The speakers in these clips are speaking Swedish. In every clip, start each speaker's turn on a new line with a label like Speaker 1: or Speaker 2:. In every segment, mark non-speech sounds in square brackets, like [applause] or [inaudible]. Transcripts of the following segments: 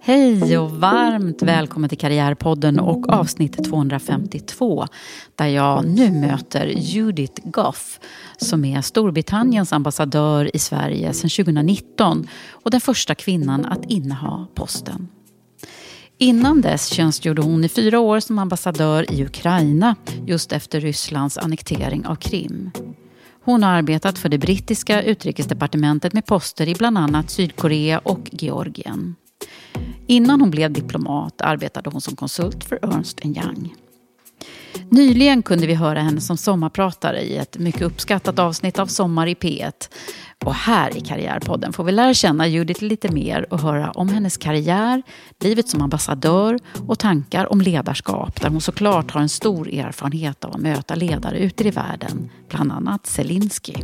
Speaker 1: Hej och varmt välkommen till Karriärpodden och avsnitt 252 där jag nu möter Judith Goff som är Storbritanniens ambassadör i Sverige sedan 2019 och den första kvinnan att inneha posten. Innan dess tjänstgjorde hon i fyra år som ambassadör i Ukraina just efter Rysslands annektering av Krim. Hon har arbetat för det brittiska utrikesdepartementet med poster i bland annat Sydkorea och Georgien. Innan hon blev diplomat arbetade hon som konsult för Ernst Young. Nyligen kunde vi höra henne som sommarpratare i ett mycket uppskattat avsnitt av Sommar i P1. Och här i Karriärpodden får vi lära känna Judith lite mer och höra om hennes karriär, livet som ambassadör och tankar om ledarskap där hon såklart har en stor erfarenhet av att möta ledare ute i världen, bland annat Zelinski.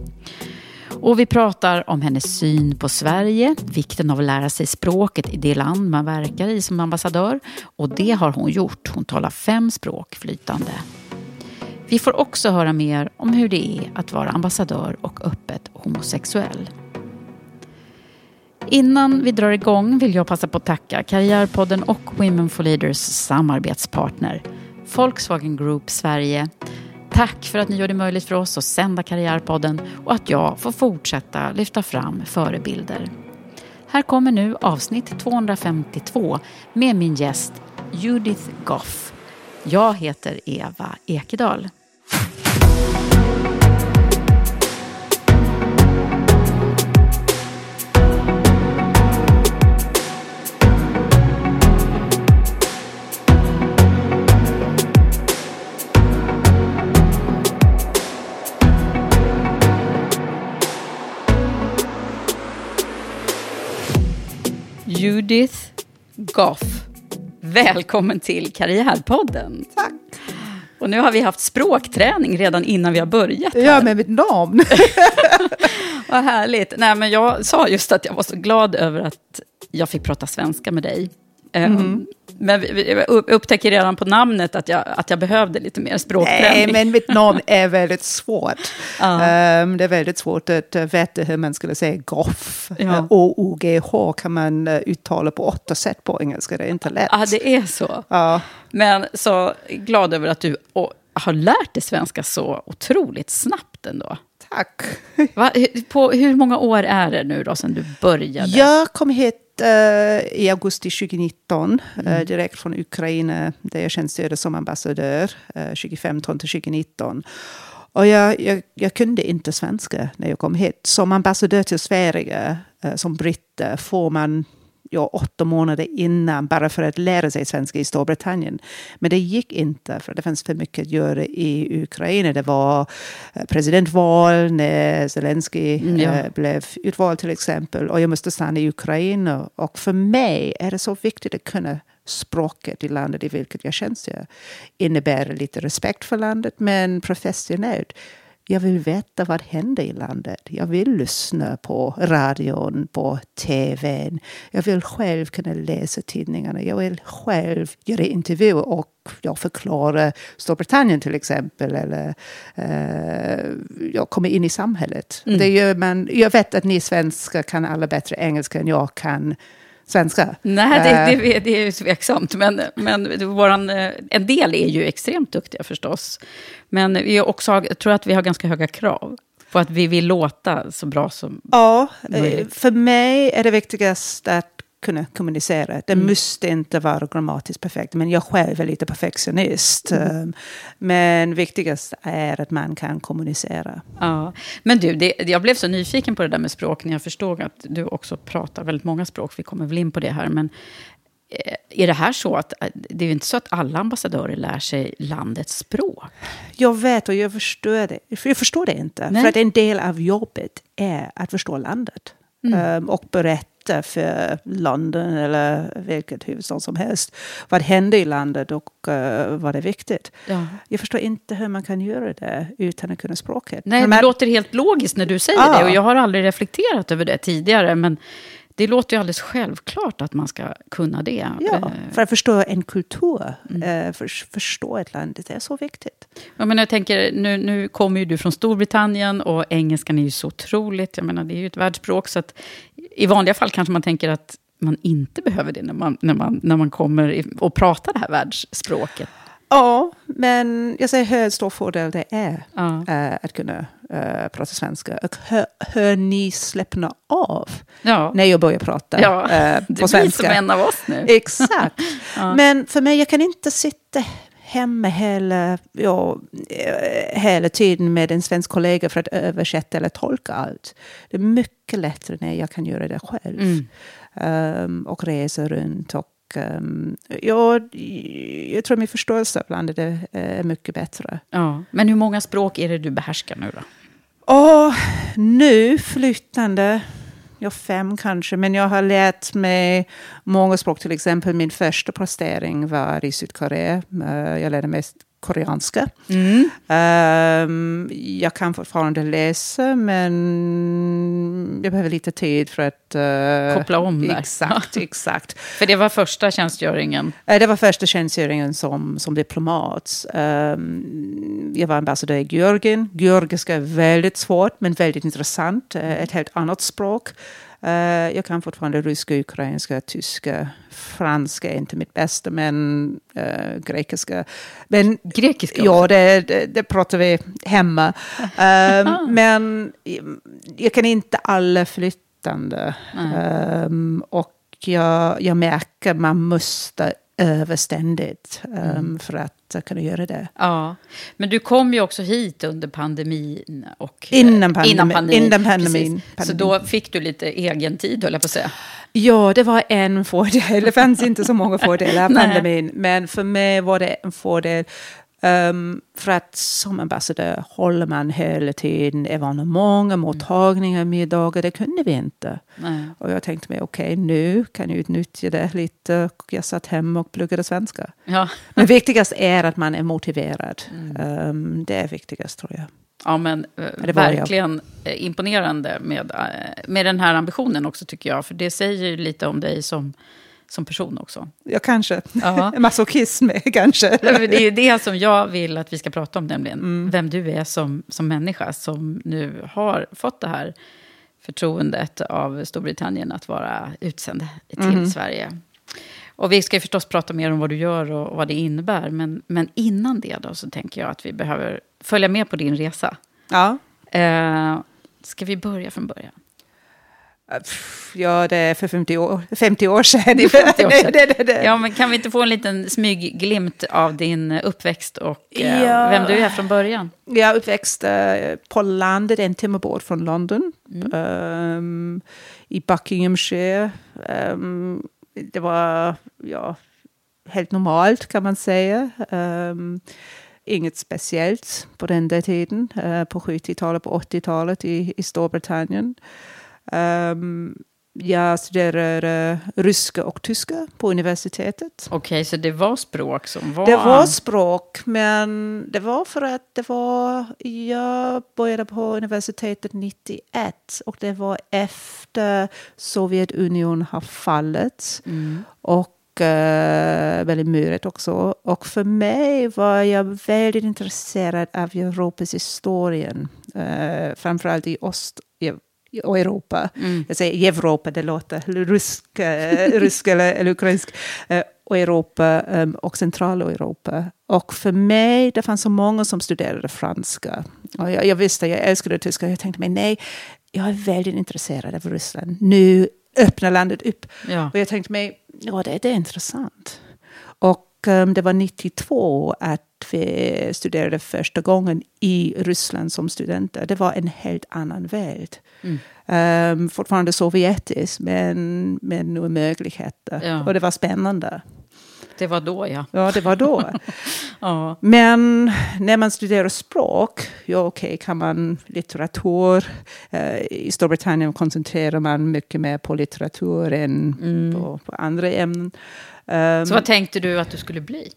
Speaker 1: Och vi pratar om hennes syn på Sverige, vikten av att lära sig språket i det land man verkar i som ambassadör. Och det har hon gjort. Hon talar fem språk flytande. Vi får också höra mer om hur det är att vara ambassadör och öppet homosexuell. Innan vi drar igång vill jag passa på att tacka Karriärpodden och Women for Leaders samarbetspartner Volkswagen Group Sverige Tack för att ni gör det möjligt för oss att sända Karriärpodden och att jag får fortsätta lyfta fram förebilder. Här kommer nu avsnitt 252 med min gäst Judith Goff. Jag heter Eva Ekedal. Judith Goff. Välkommen till Karriärpodden.
Speaker 2: Tack.
Speaker 1: Och nu har vi haft språkträning redan innan vi har börjat. Här.
Speaker 2: Ja, med mitt namn. [laughs]
Speaker 1: Vad härligt. Nej, men jag sa just att jag var så glad över att jag fick prata svenska med dig. Mm. Men jag upptäcker redan på namnet att jag, att jag behövde lite mer språkträning.
Speaker 2: Nej, men mitt namn [laughs] är väldigt svårt. Um, det är väldigt svårt att veta hur man skulle säga goff. Ja. O-O-G-H kan man uh, uttala på åtta sätt på engelska, det är inte lätt.
Speaker 1: Ja, det är så.
Speaker 2: Ja.
Speaker 1: Men så glad över att du har lärt dig svenska så otroligt snabbt ändå.
Speaker 2: Tack.
Speaker 1: Va? På hur många år är det nu då sedan du började?
Speaker 2: Jag kom hit i augusti 2019, mm. uh, direkt från Ukraina, där jag tjänstgjorde som ambassadör uh, 2015 till 2019. Och jag, jag, jag, kunde inte svenska när jag kom hit. Som ambassadör till Sverige, som britt, får man ja, åtta månader innan bara för att lära sig svenska i Storbritannien. Men det gick inte, för det fanns för mycket att göra i Ukraina. Det var eh, presidentval när Zelensky mm, ja. Eh, blev utvald till exempel. Och jag måste stanna i Ukraina. Och för mig är det så viktigt att kunna språket i landet i vilket jag tjänstgör. Innebär lite respekt för landet, men professionellt. Jag vill veta vad händer i landet. Jag vill lyssna på radion, på tvn. Jag vill själv kunna läsa tidningarna. Jag vill själv göra intervjuer och jag förklara Storbritannien till exempel. Eller uh, jag kommer in i samhället. Mm. Det gör man, jag vet att ni svenskar kan alla bättre engelska än jag kan svenska.
Speaker 1: Nej, det, det, det är ju tveksamt. Men, men våran, eh, en del är ju extremt duktiga förstås. Men vi också, jag tror att vi har ganska höga krav på att vi vill låta så bra som
Speaker 2: Ja, eh, möjligt. för mig är det viktigast att kunna kommunicera. Det mm. måste inte vara grammatiskt perfekt, men jag själv är lite perfektionist. Mm. Ehm, men viktigast är att man kan kommunicera.
Speaker 1: Ja. Men du, det, jag blev så nyfiken på det där med språk när jag förstod att du också pratar väldigt många språk. Vi kommer väl in på det här. Men eh, är det här så att eh, det är inte så att alla ambassadörer lär sig landets språk?
Speaker 2: Jag vet och jag förstår det. Jag förstår det inte. Nej. För att en del av jobbet är att förstå landet. Mm. Um, och berätta berätta för London eller vilket huvudstad som helst vad händer i landet och uh, vad är viktigt. Ja. Jag förstår inte hur man kan göra det utan att kunna språket.
Speaker 1: Nej, det låter helt logiskt när du säger ah. det och jag har aldrig reflekterat över det tidigare. Men det låter ju alldeles självklart att man ska kunna det.
Speaker 2: Ja, eh, för att förstå en kultur, mm. Eh, för, förstå ett land, det är så viktigt.
Speaker 1: Ja, men jag tänker, nu, nu kommer ju du från Storbritannien och engelskan är ju så otroligt, jag menar det är ju ett världsspråk, så att i vanliga fall kanske man tänker att man inte behöver det när man, när man, när man kommer och pratar det här världsspråket.
Speaker 2: Ja, men jag säger hur stor fördel det är ja. äh, att kunna äh, prata svenska. Och hur, hur ni släppna av ja. när jag börjar prata ja, äh, [laughs] på svenska. Det
Speaker 1: blir som en av oss nu.
Speaker 2: Exakt. [laughs] Men för mig, jag kan inte sitta hemma hela, ja, hela tiden med en svensk kollega för att översätta eller tolka allt. Det är mycket lättare när jag kan göra det själv. Mm. Um, och resa runt och um, ja, jag tror min förståelse av landet är, är mycket bättre.
Speaker 1: Ja. Men hur många språk är det du behärskar nu då?
Speaker 2: Oh, nu flytande, ja fem kanske, men jag har lärt mig många språk. Till exempel min första prestering var i Sydkorea. Eh, jag lärde mig koreanska. Mm. Um, jag kan fortfarande läsa, men jag behöver lite tid för att...
Speaker 1: Uh, Koppla om där.
Speaker 2: Exakt, [laughs] exakt.
Speaker 1: för det var första tjänstgöringen?
Speaker 2: Uh, det var första tjänstgöringen som, som diplomat. Um, jag var ambassadör i Georgien. Georgiska är väldigt svårt, men väldigt intressant. Uh, ett helt annat språk. Uh, jag kan fortfarande ryska, ukrainska, tyska, franska är inte mitt bästa, men uh, grekiska. Men,
Speaker 1: grekiska
Speaker 2: Ja, det, det, det, pratar vi hemma. Uh, [laughs] men jag kan inte alla flyttande. Um, och jag, jag märker att man måste över ständigt um, mm. för att kunna göra det.
Speaker 1: Ja, men du kom ju också hit under pandemin. Och,
Speaker 2: innan, pandemi, innan pandemin. Innan pandemin,
Speaker 1: pandemin. Så då fick du lite egen tid, höll jag på att säga.
Speaker 2: Ja, det var en fördel. [laughs] Det fanns inte så många fördelar av pandemin. Men för mig var det en fördel Um, för att som ambassadör håller man hela tiden evenemang, mm. mottagningar, middagar. Det kunde vi inte. Nej. Och jag tänkte mig, okej okay, nu kan jag utnyttja det lite. Jag satt hemma och pluggade svenska. Ja. [laughs] Men viktigast är att man är motiverad. Mm. Um, det är viktigast tror jag.
Speaker 1: Ja, men eh, verkligen jag. Eh, imponerande med, eh, med den här ambitionen också tycker jag. För det säger lite om dig som som person också.
Speaker 2: Ja, kanske. [laughs] Masochism [laughs] kanske.
Speaker 1: det är ju det som jag vill att vi ska prata om, nämligen mm. vem du är som, som människa som nu har fått det här förtroendet av Storbritannien att vara utsänd till mm. Sverige. Och vi ska förstås prata mer om vad du gör och, och vad det innebär. Men, men innan det då så tänker jag att vi behöver följa med på din resa.
Speaker 2: Ja.
Speaker 1: Eh, ska vi börja från början?
Speaker 2: Ja, det är för 50 år, 50 år sedan. 50
Speaker 1: år sedan. [laughs] det, det, det. Ja, men kan vi inte få en liten smygglimt av din uppväxt och eh, ja. vem du är från början?
Speaker 2: Jag uppväxt uh, på landet, en timme bort från London. Mm. Um, I Buckinghamshire. Um, det var ja, helt normalt kan man säga. Um, inget speciellt på den där tiden, uh, på 70-talet, på 80-talet i, i Storbritannien. Um, jag studerade ryska och tyska på universitetet.
Speaker 1: Okej, så det var språk som var...
Speaker 2: Det var språk, men det var för att det var... Jag började på universitetet 91 och det var efter Sovjetunionen har fallit. Och eh, väldigt muret också. Och för mig var jag väldigt intresserad av Europas historien. Uh, framförallt i Ost och Europa. Jag säger Europa, det låter rysk, eh, rysk eller, eller ukrainsk. Eh, och Europa um, och Centraleuropa. Och för mig, det fanns så många som studerade franska. Och jag, jag visste, jag älskade tyska. Jag tänkte mig, nej, jag är väldigt intresserad av Ryssland. Nu öppnar landet upp.
Speaker 1: Ja.
Speaker 2: Och jag tänkte mig, ja det, det är intressant. Och um, det var 92 att vi studerade första gången i Ryssland som studenter. Det var en helt annan värld. Um, fortfarande sovjetisk, men med nya möjligheter.
Speaker 1: Ja.
Speaker 2: Och det var spännande.
Speaker 1: Det var då, ja.
Speaker 2: Ja, det var då. [laughs]
Speaker 1: ja.
Speaker 2: Men när man studerar språk, ja okej, kan man litteratur. Eh, I Storbritannien koncentrerar man mycket mer på litteratur än på, på andra ämnen. Um,
Speaker 1: Så vad tänkte du att du skulle bli?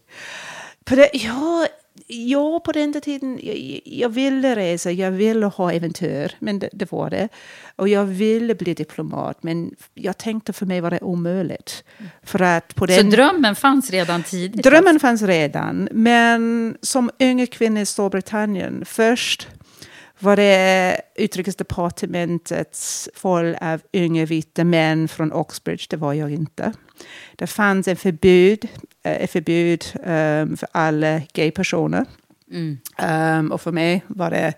Speaker 2: På det, ja, ja, på den tiden, jag, jag ville resa, jag ville ha äventyr, men det, det var det. Och jag ville bli diplomat, men jag tänkte för mig var det omöjligt. För att på
Speaker 1: Så
Speaker 2: den...
Speaker 1: drömmen fanns redan tidigt?
Speaker 2: Drömmen fanns redan, men som unga kvinna i Storbritannien, först var det utrikesdepartementets full av unga vita män från Oxbridge, det var jag inte. Det fanns en förbud, eh, ett förbud um, för alla gaypersoner. Um, och för mig var det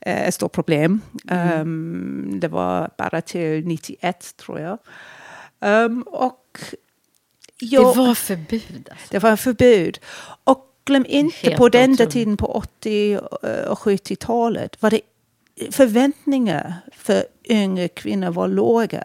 Speaker 2: eh, ett stort problem. Um, det var bara till 91, tror jag. Och jag,
Speaker 1: Det var förbud. Alltså.
Speaker 2: det var förbud. Och glöm inte,
Speaker 1: Helt
Speaker 2: på den där
Speaker 1: otroligt.
Speaker 2: tiden på 80 och 70-talet var det förväntningar för unga kvinnor var låga.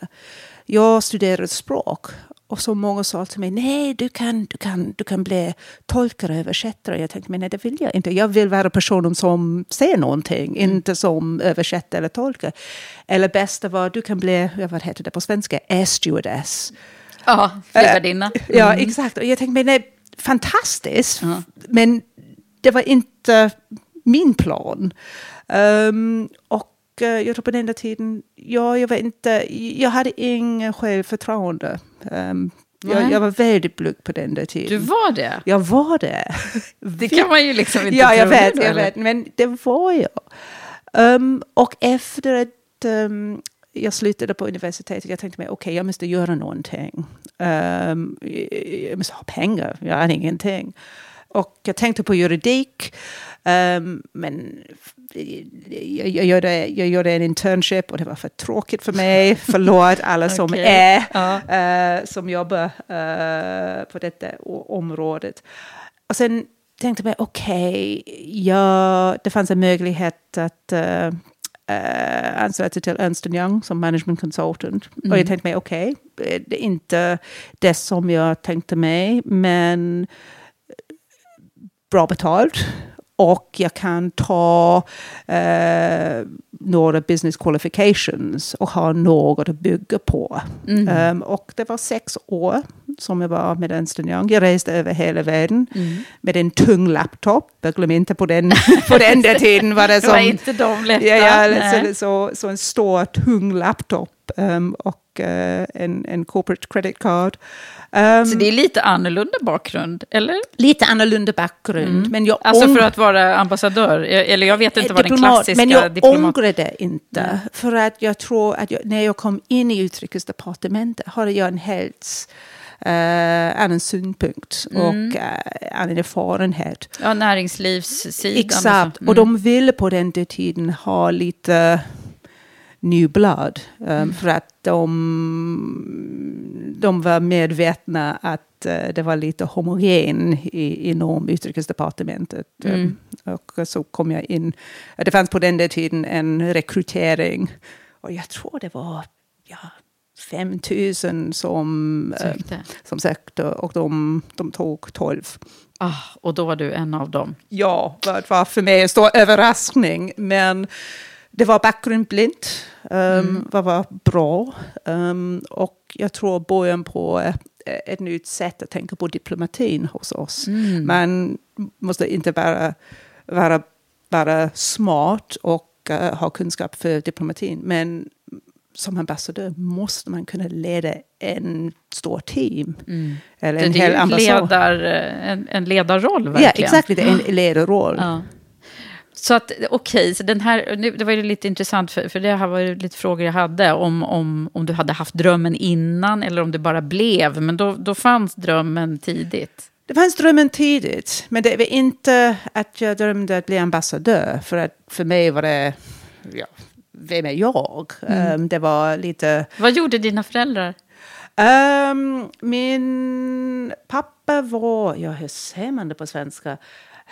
Speaker 2: Jag studerade språk och så många sa till mig, nej du kan, du kan, du kan bli tolkare och översättare. Jag tänkte, men nej det vill jag inte. Jag vill vara personen som ser någonting, inte som översättare eller tolkare. Eller bästa var, du kan bli, vad heter det på svenska, air stewardess.
Speaker 1: Ja, flygvärdinna.
Speaker 2: Ja, exakt. Och jag tänkte, men nej, fantastiskt. Men det var inte min plan. Ehm, och eh, jag tror på den där tiden, ja, jag var inte, jag hade ingen självförtroende. Um, jag, jag var väldigt blyg på den där tiden.
Speaker 1: Du var det?
Speaker 2: Jag var det. [laughs]
Speaker 1: Det kan man ju liksom inte
Speaker 2: Ja, jag
Speaker 1: tro
Speaker 2: vet, jag
Speaker 1: eller?
Speaker 2: vet. Men det var jag. Um, och efter att um, jag slutade på universitetet, jag tänkte mig, okej, jag måste göra någonting. Um, jag- jag måste ha pengar, jag hade ingenting. Och jag tänkte på juridik, um, men jag, jag, gjorde, jag gjorde en internship och det var för tråkigt för mig. [laughs] Förlåt alla som
Speaker 1: Okej.
Speaker 2: är,
Speaker 1: Ja.
Speaker 2: eh, som jobbar eh, på detta området. Och sen tänkte jag, okej, ja, det fanns en möjlighet att uh, uh, ansöka till Ernst Young som management consultant. Och jag tänkte mig, okej, det är inte det som jag tänkte mig, men bra betalt. Och jag kan ta eh, några business qualifications och ha något att bygga på. Um, och det var sex år som jag var med Ernst Young. Jag reste över hela världen med en tung laptop. Jag glömmer inte på den, [laughs] på den där tiden var det
Speaker 1: Det
Speaker 2: som...
Speaker 1: var inte de lätta.
Speaker 2: Ja, ja, så, så, så en stor tung laptop um, och en, en corporate credit card. Um,
Speaker 1: Så det är lite annorlunda bakgrund, eller?
Speaker 2: lite annorlunda bakgrund. Men jag
Speaker 1: Alltså för att vara ambassadör? Eller jag vet inte vad den klassiska
Speaker 2: Men jag
Speaker 1: diplomat...
Speaker 2: ångrar det inte. För att jag tror att jag, när jag kom in i utrikesdepartementet hade jag en helt eh, annan synpunkt och uh, annan erfarenhet.
Speaker 1: Ja, näringslivssidan.
Speaker 2: Exakt.
Speaker 1: och så.
Speaker 2: Och de ville på den tiden ha lite new blood. Um, För att de, de var medvetna att eh, det var lite homogen i, inom utrikesdepartementet. Um, och så kom jag in. Det fanns på den där tiden en rekrytering. Och jag tror det var ja, 5 000 som eh,
Speaker 1: Sökte.
Speaker 2: som sökte och de, de tog 12.
Speaker 1: Ah, och då var du en av dem.
Speaker 2: Ja, det var för mig en stor överraskning. Men det var bakgrundsblint, um, mm. det var bra. Um, och jag tror början på ett nytt sätt att tänka på diplomatin hos oss. Mm. Man måste inte bara vara, vara smart och uh, ha kunskap för diplomatin, men som ambassadör måste man kunna leda en stor team. Mm.
Speaker 1: Eller en det hel ambassad. Ledar, en, en ledarroll verkligen.
Speaker 2: Ja, exakt, en ledarroll. Ja.
Speaker 1: Så att okej, okay, så den här, nu, det var ju lite intressant, för, för det här var ju lite frågor jag hade, om, om, om du hade haft drömmen innan eller om det bara blev, men då, då fanns drömmen tidigt.
Speaker 2: Det fanns drömmen tidigt, men det var inte att jag drömde att bli ambassadör, för att för mig var det, ja, vem är jag? Mm. Um, det var lite...
Speaker 1: Vad gjorde dina föräldrar?
Speaker 2: Um, min pappa var, ja hur säger man det på svenska?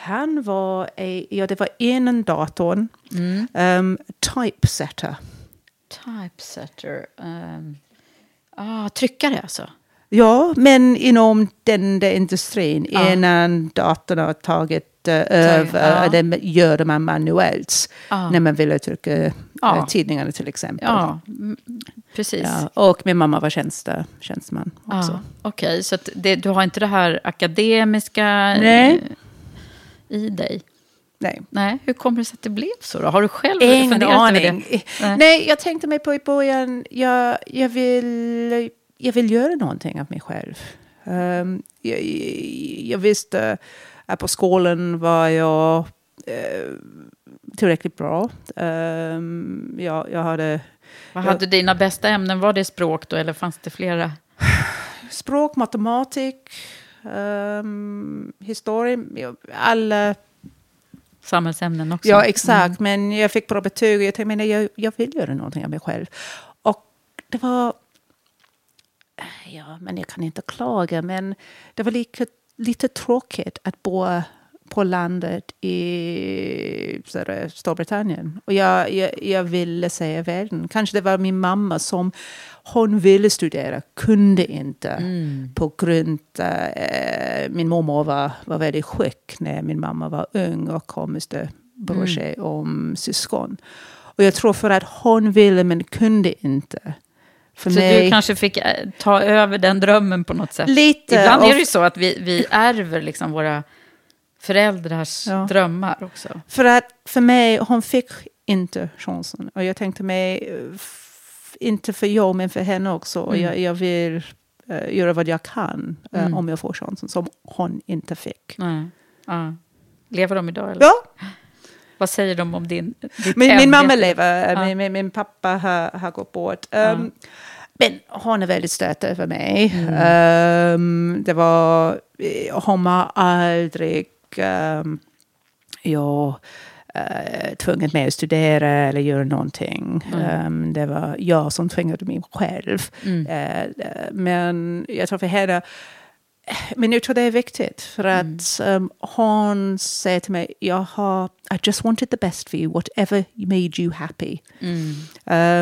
Speaker 2: Han var, ja det var inom datorn, mm. um, typesetter.
Speaker 1: Typesetter. Um, ah, tryckare alltså?
Speaker 2: Ja, men inom den där industrin, ja. innan datorn har tagit uh, över, ja. det gör man manuellt. Ja. När man vill trycka ja. tidningarna till exempel.
Speaker 1: Ja, precis.
Speaker 2: Och min mamma var tjänste, tjänsteman också.
Speaker 1: Okej, okay. så det, du har inte det här akademiska...
Speaker 2: Nej
Speaker 1: i dig?
Speaker 2: Nej.
Speaker 1: Nej. Hur kommer det sig att det blev så? Då? Har du själv
Speaker 2: Ingen funderat aning. över det? Nej. Nej. jag tänkte mig på i början, jag, jag, vill, jag vill göra någonting av mig själv. Um, jag, jag, visste att på skolan var jag uh, tillräckligt bra. Um, jag, jag hade...
Speaker 1: Vad hade jag, dina bästa ämnen? Var det språk då, eller fanns det flera? [sighs]
Speaker 2: Språk, matematik, um, historia, alla...
Speaker 1: Samhällsämnen också.
Speaker 2: Ja, exakt. Mm. Men jag fick bra betyg och jag tänkte, men jag, jag vill göra någonting av mig själv. Och det var... Ja, men jag kan inte klaga, men det var lite, lite tråkigt att bo på landet i Storbritannien. Och jag, jag, jag ville se världen. Kanske det var min mamma som hon ville studera, kunde inte. Mm. På grund av äh, min mormor var, var väldigt sjuk när min mamma var ung och hon måste bry sig mm. om syskon. Och jag tror för att hon ville men kunde inte.
Speaker 1: För så mig... du kanske fick äh, ta över den drömmen på något sätt?
Speaker 2: Lite.
Speaker 1: Ibland är det ju så att vi, vi ärver liksom våra föräldrars ja. drömmar också.
Speaker 2: För att för mig, hon fick inte chansen. Och jag tänkte mig, inte för jag men för henne också. Mm. Jag, jag vill uh, göra vad jag kan uh, mm. om jag får chansen, som hon inte fick.
Speaker 1: Mm. Ja. Lever de idag? Eller?
Speaker 2: Ja.
Speaker 1: Vad säger de om din...
Speaker 2: Min, min mamma lever, ja. min, min, pappa har, har gått bort. Um. Men hon är väldigt stött över mig. Um, det var, hon har aldrig um, jag uh, tvungen med att studera eller göra någonting. Mm. Um, det var jag som tvingade mig själv. Mm. Uh, men jag tror för henne men jag tror det är viktigt för mm. att um, hon säger till mig, jag har, I just wanted the best for you, whatever made you happy. Mm.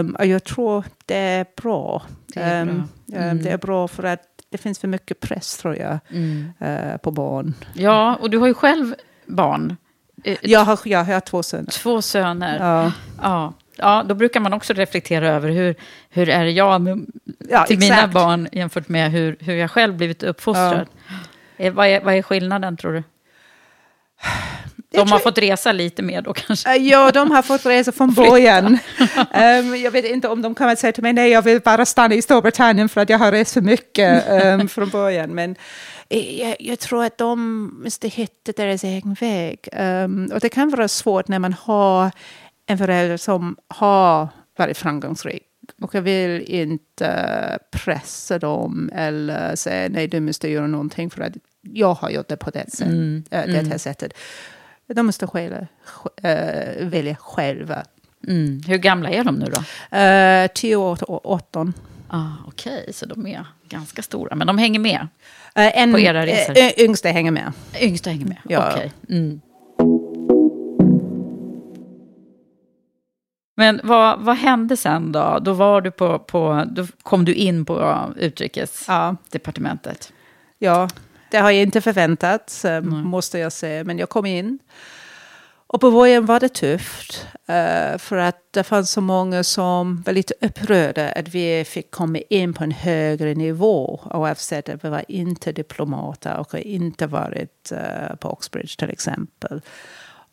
Speaker 2: Um, och jag tror det är bra. Det är, bra. Det är bra för att det finns för mycket press tror jag mm. uh, på barn.
Speaker 1: Ja, och du har ju själv barn.
Speaker 2: Eh, jag har, jag har två söner.
Speaker 1: Två söner. Ja. ja. Ja, då brukar man också reflektera över hur, hur är jag med, ja, till exakt. mina barn jämfört med hur, hur jag själv blivit uppfostrad. Ja. Eh, vad, är, vad är skillnaden tror du? [sighs] De har fått resa lite mer då kanske?
Speaker 2: Ja, de har fått resa från början. um, [laughs] jag vet inte om de kommer att säga till mig, nej, jag vill bara stanna i Storbritannien för att jag har rest för mycket um, [laughs] från början. Men jag, jag, tror att de måste hitta deras egen väg. Um, och det kan vara svårt när man har en förälder som har varit framgångsrik. Och jag vill inte pressa dem eller säga nej, du måste göra någonting för att jag har gjort det på det, sätt, mm. äh, det mm. här sättet. De måste själva, äh, välja själva.
Speaker 1: Mm. Hur gamla är de nu då?
Speaker 2: Uh, 10 år och 18.
Speaker 1: Ah, Okej, okay. så de är ganska stora. Men de hänger med uh, en, på era resor?
Speaker 2: Uh, yngsta hänger med.
Speaker 1: Yngsta hänger med, ja. okej. Okay. Mm. Men vad, vad hände sen då? Då, var du på, på, då kom du in på utrikesdepartementet.
Speaker 2: Ja. Det har jag inte förväntat, måste jag säga. Men jag kom in. Och på början var det tufft. Uh, för att det fanns så många som var lite upprörda att vi fick komma in på en högre nivå. Oavsett att vi var inte diplomater och inte varit uh, på Oxbridge till exempel.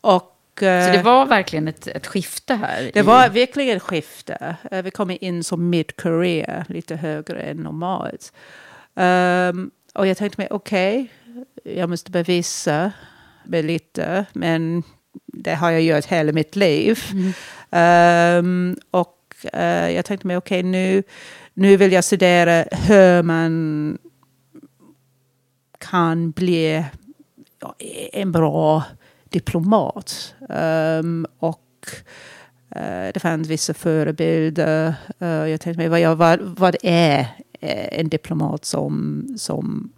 Speaker 2: Och
Speaker 1: så det var verkligen ett, ett skifte här?
Speaker 2: Det i... var verkligen ett skifte. Vi kom in som mid-career, lite högre än normalt. Um, och jag tänkte mig, okej, okay, jag måste bevisa mig lite, men det har jag gjort hela mitt liv. Mm. Um, och uh, jag tänkte mig, okej, okay, nu, nu vill jag studera hur man kan bli en bra diplomat. Um, och uh, det fanns vissa förebilder. Uh, jag tänkte mig, vad, jag, vad, vad är en diplomat som, som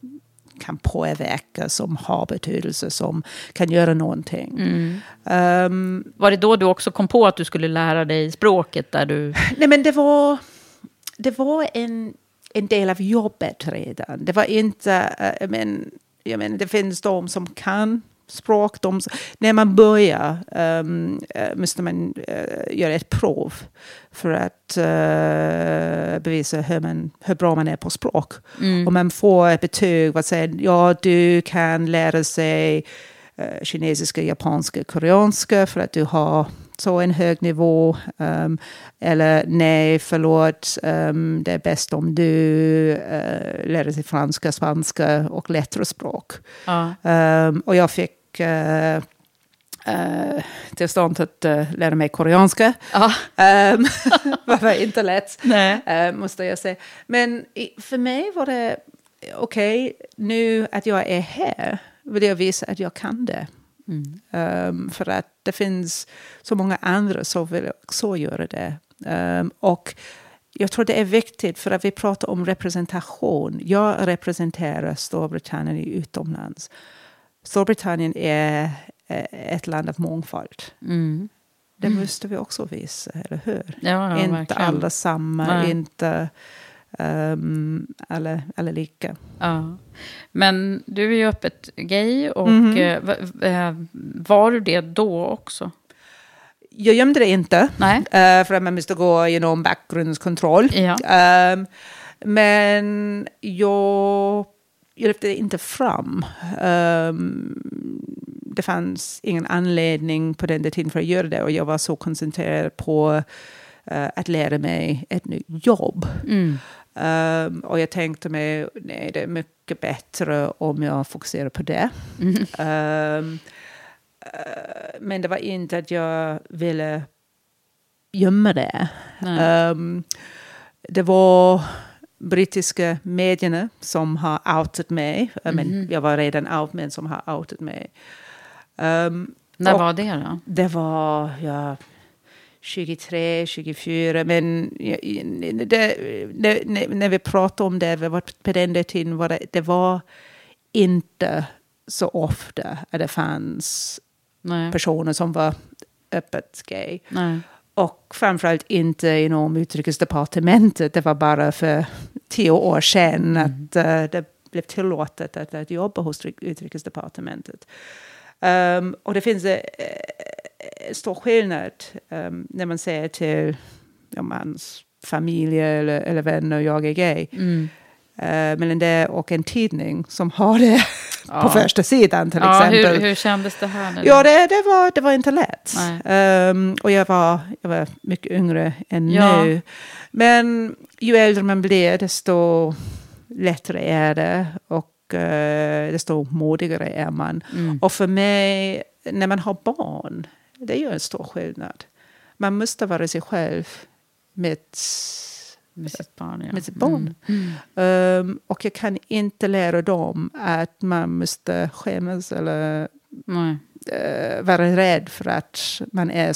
Speaker 2: kan påverka, som har betydelse, som kan göra någonting. Mm.
Speaker 1: Um, var det då du också kom på att du skulle lära dig språket? Där du... [laughs]
Speaker 2: Nej, men det var, det var en, en del av jobbet redan. Det var inte... Uh, men, jag menar, det finns de som kan språk. De, när man börjar um, måste man uh, göra ett prov för att uh, bevisa hur, man, hur bra man är på språk. Mm. Och man får ett betyg vad säger ja du kan lära sig uh, kinesiska, japanska, koreanska för att du har så en hög nivå. Um, eller nej, förlåt, um, det är bäst om du uh, lär dig franska, spanska och lättare språk. Ja. Um, och jag fick uh, uh, tillstånd att uh, lära mig koreanska. Ja. Um, det var inte lätt, uh, måste jag säga. Men för mig var det okej, okay, nu att jag är här vill jag visa att jag kan det. Mm. Um, för att det finns så många andra som vill också göra det. Um, och jag tror det är viktigt för att vi pratar om representation. Jag representerar Storbritannien utomlands. Storbritannien är ett land av mångfald. Mm. Det mm. måste vi också visa, eller hur?
Speaker 1: Ja, ja,
Speaker 2: inte
Speaker 1: verkligen.
Speaker 2: alla samma, Nej. inte um, alla, alla lika.
Speaker 1: Ja. Men du är ju öppet gay och mm -hmm. var du det då också?
Speaker 2: Jag gömde det inte, Nej. Uh, för att man måste gå genom bakgrundskontroll. Ja. Um, men jag jag lyfte inte fram. Um, det fanns ingen anledning på den tiden för att göra det och jag var så koncentrerad på uh, att lära mig ett nytt jobb. Mm. Um, och jag tänkte mig, nej det är mycket bättre om jag fokuserar på det. Mm. Um, uh, men det var inte att jag ville gömma det. Det var brittiska medierna som har outat mig. Mm. Men mhm. jag var redan out, men som har outat mig.
Speaker 1: Um, När var det då?
Speaker 2: Det var ja, 23, 24. Men det, det, när vi pratade om det, på den tiden var det, det var inte så ofta att det fanns Nej. personer som var öppet gay. Nej. Och framförallt inte inom utrikesdepartementet. Det var bara för tio år sedan mm. att uh, det blev tillåtet att, att jobba hos utrikesdepartementet. Um, och det finns en uh, stor skillnad um, när man säger till om hans familj eller, eller vänner jag är gay. Mm. Uh, mellan det och en tidning som har det [laughs] ja. på första sidan till ja, exempel.
Speaker 1: Hur, hur kändes det här?
Speaker 2: Ja, det, det, var, det var inte lätt. Um, och jag var, jag var mycket yngre än ja. nu. Men ju äldre man blir, desto lättare är det. Och uh, desto modigare är man. Mm. Och för mig, när man har barn, det är ju en stor skillnad. Man måste vara sig själv med
Speaker 1: med sitt barn. Ja.
Speaker 2: Med sitt barn. Mm. Mm. Um, och jag kan inte lära dem att man måste skämmas eller uh, vara rädd för att man är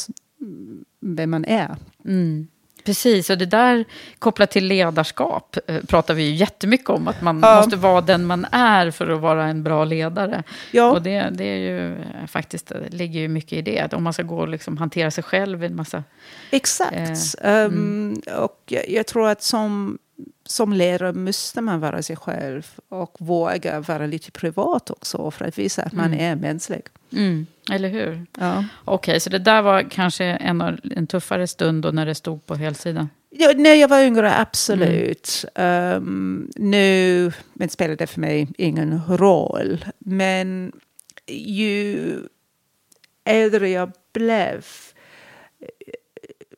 Speaker 2: vem man är.
Speaker 1: Mm. Precis, och det där kopplat till ledarskap eh, pratar vi ju jättemycket om. Att man ja. måste vara den man är för att vara en bra ledare. Ja. Och det, det är ju eh, faktiskt, det ligger ju mycket i det. Att om man ska gå och liksom hantera sig själv i en massa...
Speaker 2: Exakt. Eh, um, och jag, jag, tror att som som lärare måste man vara sig själv och våga vara lite privat också för att visa att man är mänsklig.
Speaker 1: Mm. Eller hur?
Speaker 2: Ja.
Speaker 1: Okej, så det där var kanske en, av- en tuffare stund då när det stod på helsidan.
Speaker 2: Ja, när jag var yngre, absolut. Um, nu men spelar det för mig ingen roll. Men ju äldre jag blev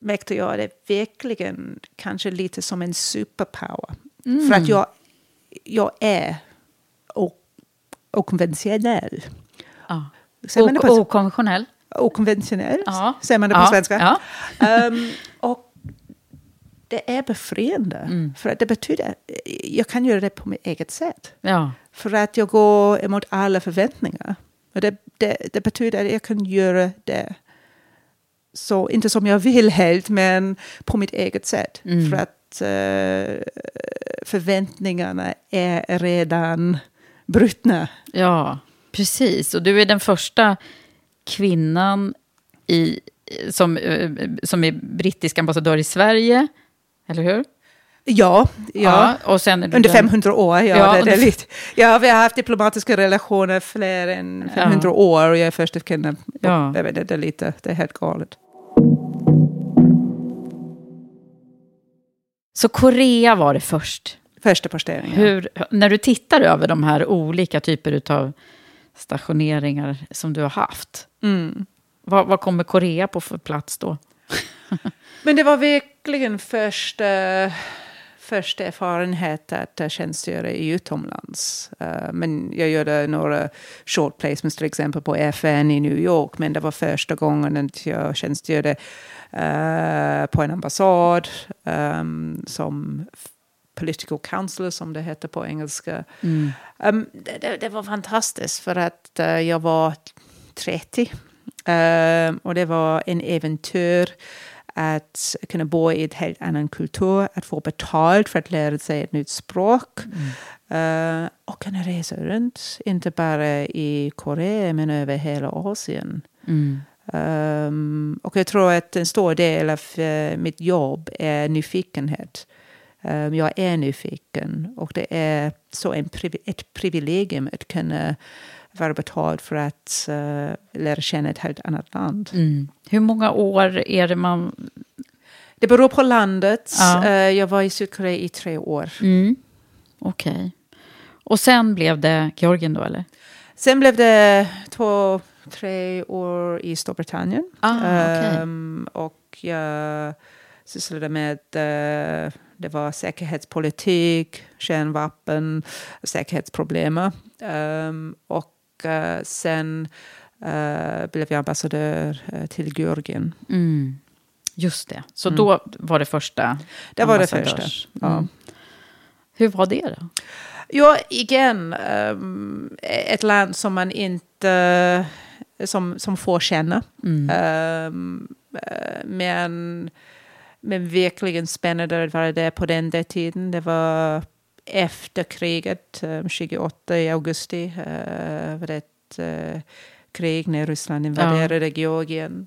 Speaker 2: märkte jag det verkligen kanske lite som en superpower. För att jag, jag är okonventionell.
Speaker 1: Ja. Okonventionell.
Speaker 2: okonventionell?
Speaker 1: Ja.
Speaker 2: Säger man det på
Speaker 1: Ja,
Speaker 2: svenska?
Speaker 1: ja. [laughs]
Speaker 2: Ehm, och det är befriande.
Speaker 1: Mm.
Speaker 2: För att det betyder jag kan göra det på mitt eget sätt.
Speaker 1: Ja.
Speaker 2: För att jag går emot alla förväntningar. Och det, det, det betyder att jag kan göra det så, inte som jag vill helt, men på mitt eget sätt.
Speaker 1: Mm.
Speaker 2: För att eh, förväntningarna är redan brutna.
Speaker 1: ja, precis. Och du är den första kvinnan i, som, eh, som är brittisk ambassadör i Sverige. Eller hur?
Speaker 2: Ja, ja.
Speaker 1: och sen är du
Speaker 2: Under
Speaker 1: den-
Speaker 2: 500 år, ja.
Speaker 1: Ja,
Speaker 2: det, det är lite. ja, vi har haft diplomatiska relationer fler än 500 år och jag är första kvinnan.
Speaker 1: Ja.
Speaker 2: Det, är lite, det är helt galet.
Speaker 1: Så Korea var det först.
Speaker 2: Första posteringen.
Speaker 1: Hur, när du tittar över de här olika typer av stationeringar som du har haft,
Speaker 2: Mm.
Speaker 1: vad, vad kommer Korea på för plats då? [laughs]
Speaker 2: Men det var verkligen första, första erfarenhet att tjänstgöra i utomlands. Eh, men jag gjorde några short placements till exempel på FN i New York. Men det var första gången att jag tjänstgjorde eh, på en ambassad ehm, som political counselor som det heter på engelska.
Speaker 1: Mm.
Speaker 2: Um, det, det, det var fantastiskt för att eh, jag var 30. Ehm, och det var en äventyr att kunna bo i ett helt annan kultur, att få betalt för att lära sig ett nytt språk. Eh, och kunna resa runt, inte bara i Korea men över hela Asien.
Speaker 1: Mm.
Speaker 2: Ehm, och jag tror att en stor del av eh, mitt jobb är nyfikenhet. Ehm, jag är nyfiken och det är så en ett privilegium att kunna vara betald för att eh, lära känna ett helt annat land.
Speaker 1: Mm. Hur många år är det man...
Speaker 2: Det beror på landet.
Speaker 1: Ja.
Speaker 2: Eh, jag var i Sydkorea i tre år.
Speaker 1: Mm. Okej. Och sen blev det Georgien då, eller?
Speaker 2: Sen blev det två, tre år i Storbritannien.
Speaker 1: Ah, okej.
Speaker 2: Ehm, och jag sysslade med, eh, det var säkerhetspolitik, kärnvapen, säkerhetsproblem. Ehm, och sen eh, blev jag ambassadör eh, till Georgien.
Speaker 1: Mm. Just det. Så
Speaker 2: Mm.
Speaker 1: då var det första
Speaker 2: Det var det första. Ja.
Speaker 1: Mm. Hur var det då?
Speaker 2: Ja, igen, ehm, ett land som man inte som, som får känna.
Speaker 1: Mm.
Speaker 2: Eh, men, men verkligen spännande att vara där på den där tiden. Det var efter kriget, eh, 28 i augusti, uh, var det ett eh, krig när Ryssland invaderade Georgien.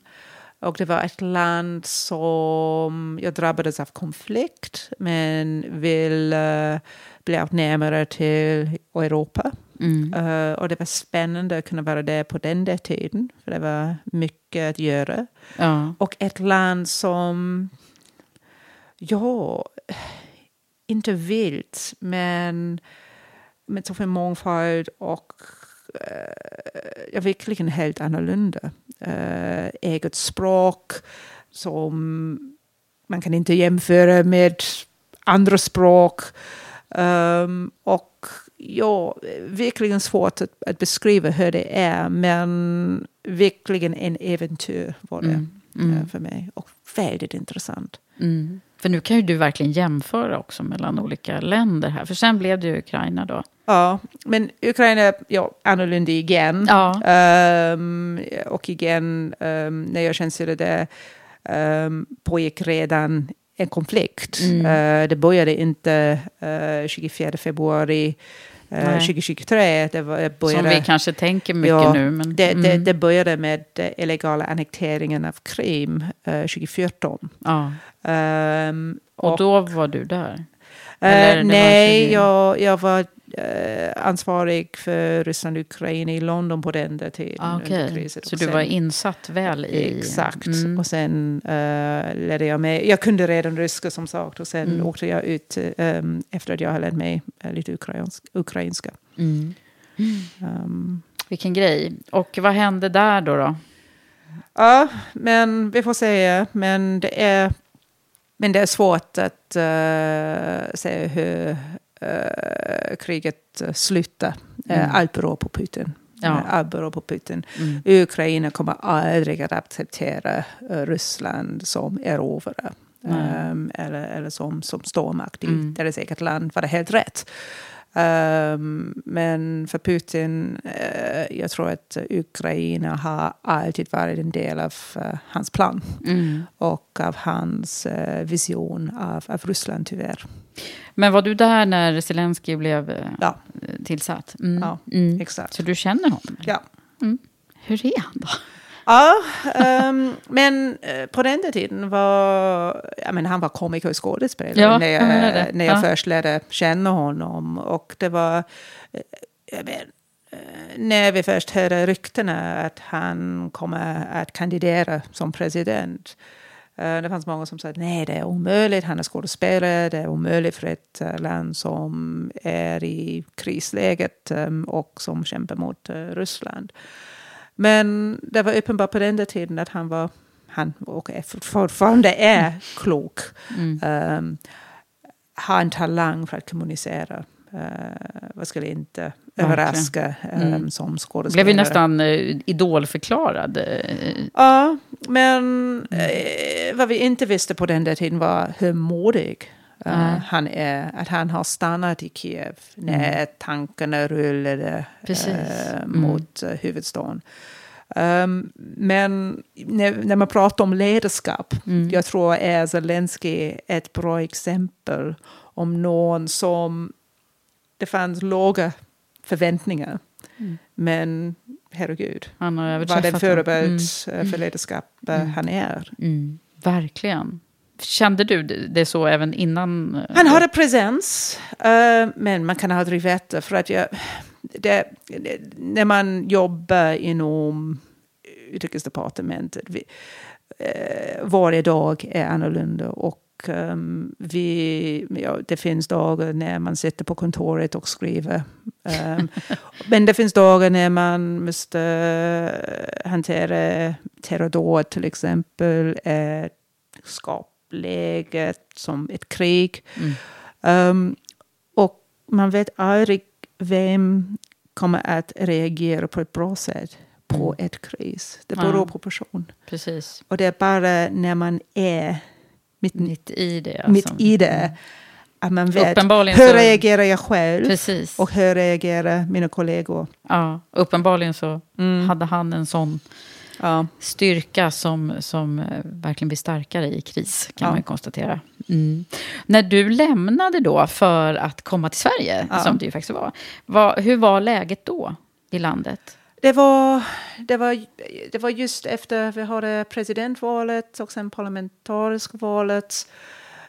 Speaker 2: Och det var ett land som jag drabbades av konflikt men vill uh, bli närmare till Europa.
Speaker 1: Mm.
Speaker 2: Eh, och det var spännande att kunna vara där på den där tiden. För det var mycket att göra.
Speaker 1: Ja.
Speaker 2: Och ett land som, ja, inte vilt, men med så mycket mångfald och uh, ja, verkligen helt annorlunda. Uh, eget språk som man kan inte jämföra med andra språk. Um, och ja, verkligen svårt att, att beskriva hur det är, men verkligen en äventyr var det
Speaker 1: Mm. Mm.
Speaker 2: eh, för mig. Och väldigt intressant.
Speaker 1: Mm. För nu kan ju du verkligen jämföra också mellan olika länder här. För sen blev det ju Ukraina då.
Speaker 2: Ja, men Ukraina, ja, annorlunda igen.
Speaker 1: Ja.
Speaker 2: Ehm, och igen, um, när jag tjänstgjorde där um, pågick redan en konflikt.
Speaker 1: Mm.
Speaker 2: Eh, det började inte uh, 24 februari uh,
Speaker 1: Nej.
Speaker 2: 2023. Det, var, det började,
Speaker 1: Som vi kanske tänker mycket
Speaker 2: Ja,
Speaker 1: nu. Men,
Speaker 2: det, det,
Speaker 1: mm.
Speaker 2: det började med uh, illegala annekteringen av Krim uh, 2014.
Speaker 1: ja.
Speaker 2: Ehm,
Speaker 1: Och då var du där.
Speaker 2: Eh,
Speaker 1: var
Speaker 2: nej,
Speaker 1: 20
Speaker 2: jag, jag var eh, ansvarig för Ryssland och Ukraina i London på den där tiden.
Speaker 1: Ah,
Speaker 2: kriset.
Speaker 1: så
Speaker 2: Och
Speaker 1: du
Speaker 2: sen-
Speaker 1: var insatt väl i...
Speaker 2: Exakt.
Speaker 1: Mm.
Speaker 2: Och sen uh, lärde jag mig. Jag kunde redan ryska som sagt. Och sen
Speaker 1: Mm.
Speaker 2: åkte jag ut um, efter att jag hade lärt mig eh, lite ukrainsk, ukrainska.
Speaker 1: Mm.
Speaker 2: Um,
Speaker 1: Vilken grej. Och vad hände där då? då?
Speaker 2: ja, men vi får se. Men det är, men det är svårt att uh, se hur uh, kriget slutar.
Speaker 1: Mm.
Speaker 2: Uh, allt beror på Putin.
Speaker 1: Ja.
Speaker 2: Allt beror på Putin.
Speaker 1: Mm.
Speaker 2: Ukraina kommer aldrig att acceptera eh, Ryssland som erovrare.
Speaker 1: Nej.
Speaker 2: Um, eller, eller som, som stormakt i
Speaker 1: Mm.
Speaker 2: deras eget land var det helt rätt. Um, men för Putin, eh, jag tror att Ukraina har alltid varit en del av eh, hans plan
Speaker 1: Mm.
Speaker 2: och av hans eh, vision av, av Ryssland tyvärr.
Speaker 1: Men var du där när Zelensky blev
Speaker 2: Ja.
Speaker 1: tillsatt? Mm.
Speaker 2: Ja,
Speaker 1: Mm.
Speaker 2: Exakt.
Speaker 1: Så du känner honom? eller?
Speaker 2: Ja.
Speaker 1: Hur är han då?
Speaker 2: Ja, ehm, men eh, på den tiden var ja, men han var komiker och skådespelare
Speaker 1: Ja,
Speaker 2: när
Speaker 1: jag
Speaker 2: när jag
Speaker 1: Ja.
Speaker 2: först lärde känna honom. Och det var, eh, vet, eh, när vi först hörde ryktena att han kommer att kandidera som president. Det fanns många som sa att nej, det är omöjligt, han är skådespelare, det är omöjligt för ett land som är i krisläget eh, och som kämpar mot Ryssland. Men det var uppenbart på den där tiden att han var, han och fortfarande är klok.
Speaker 1: Mm.
Speaker 2: Um, har en talang för att kommunicera. Uh, vad skulle inte överraska um,
Speaker 1: Mm.
Speaker 2: som skådespelare.
Speaker 1: Blev ju nästan uh, idolförklarad. eh,
Speaker 2: Ja, men eh, vad vi inte visste på den där tiden var hur modig
Speaker 1: Nej.
Speaker 2: han är. Att han har stannat i Kiev när tankarna rullade
Speaker 1: Mm.
Speaker 2: mot eh, huvudstaden. Um, men när, när man pratar om ledarskap,
Speaker 1: Mm.
Speaker 2: jag tror är Zelensky ett bra exempel om någon som det fanns låga förväntningar.
Speaker 1: Mm.
Speaker 2: Men herregud,
Speaker 1: Han har
Speaker 2: vad den förebild
Speaker 1: Mm.
Speaker 2: för ledarskap
Speaker 1: Mm.
Speaker 2: han är.
Speaker 1: Mm. Verkligen. Kände du det så även innan? Eh?
Speaker 2: Han hade presens, eh, men man kan aldrig veta. För att jag, det, när man jobbar inom utrikesdepartementet, vi, eh, varje dag är annorlunda. Och vi, ja, det finns dagar när man sitter på kontoret och skriver. Men det finns dagar när man måste hantera terrordåd till exempel. Eh, skapläget som ett krig.
Speaker 1: Mm.
Speaker 2: Um, och man vet aldrig vem kommer att reagera på ett bra sätt på
Speaker 1: Mm.
Speaker 2: ett kris. Det beror
Speaker 1: Ja.
Speaker 2: på person.
Speaker 1: Precis.
Speaker 2: Och det är bara när man är mitt,
Speaker 1: Mitt i det.
Speaker 2: mitt
Speaker 1: alltså.
Speaker 2: i det att man vet hur reagerar jag själv
Speaker 1: Precis.
Speaker 2: och hur reagerar mina kollegor.
Speaker 1: Ja, uppenbarligen så
Speaker 2: Mm.
Speaker 1: hade han en sån
Speaker 2: Ja.
Speaker 1: styrka som, som eh, verkligen blir starkare i kris, kan
Speaker 2: Ja.
Speaker 1: man konstatera. Mm. När du lämnade då för att komma till Sverige,
Speaker 2: Ja.
Speaker 1: som det ju faktiskt var, vad, hur var läget då i landet?
Speaker 2: Det var, det, var, det var just efter vi hade presidentvalet och sen parlamentariska valet.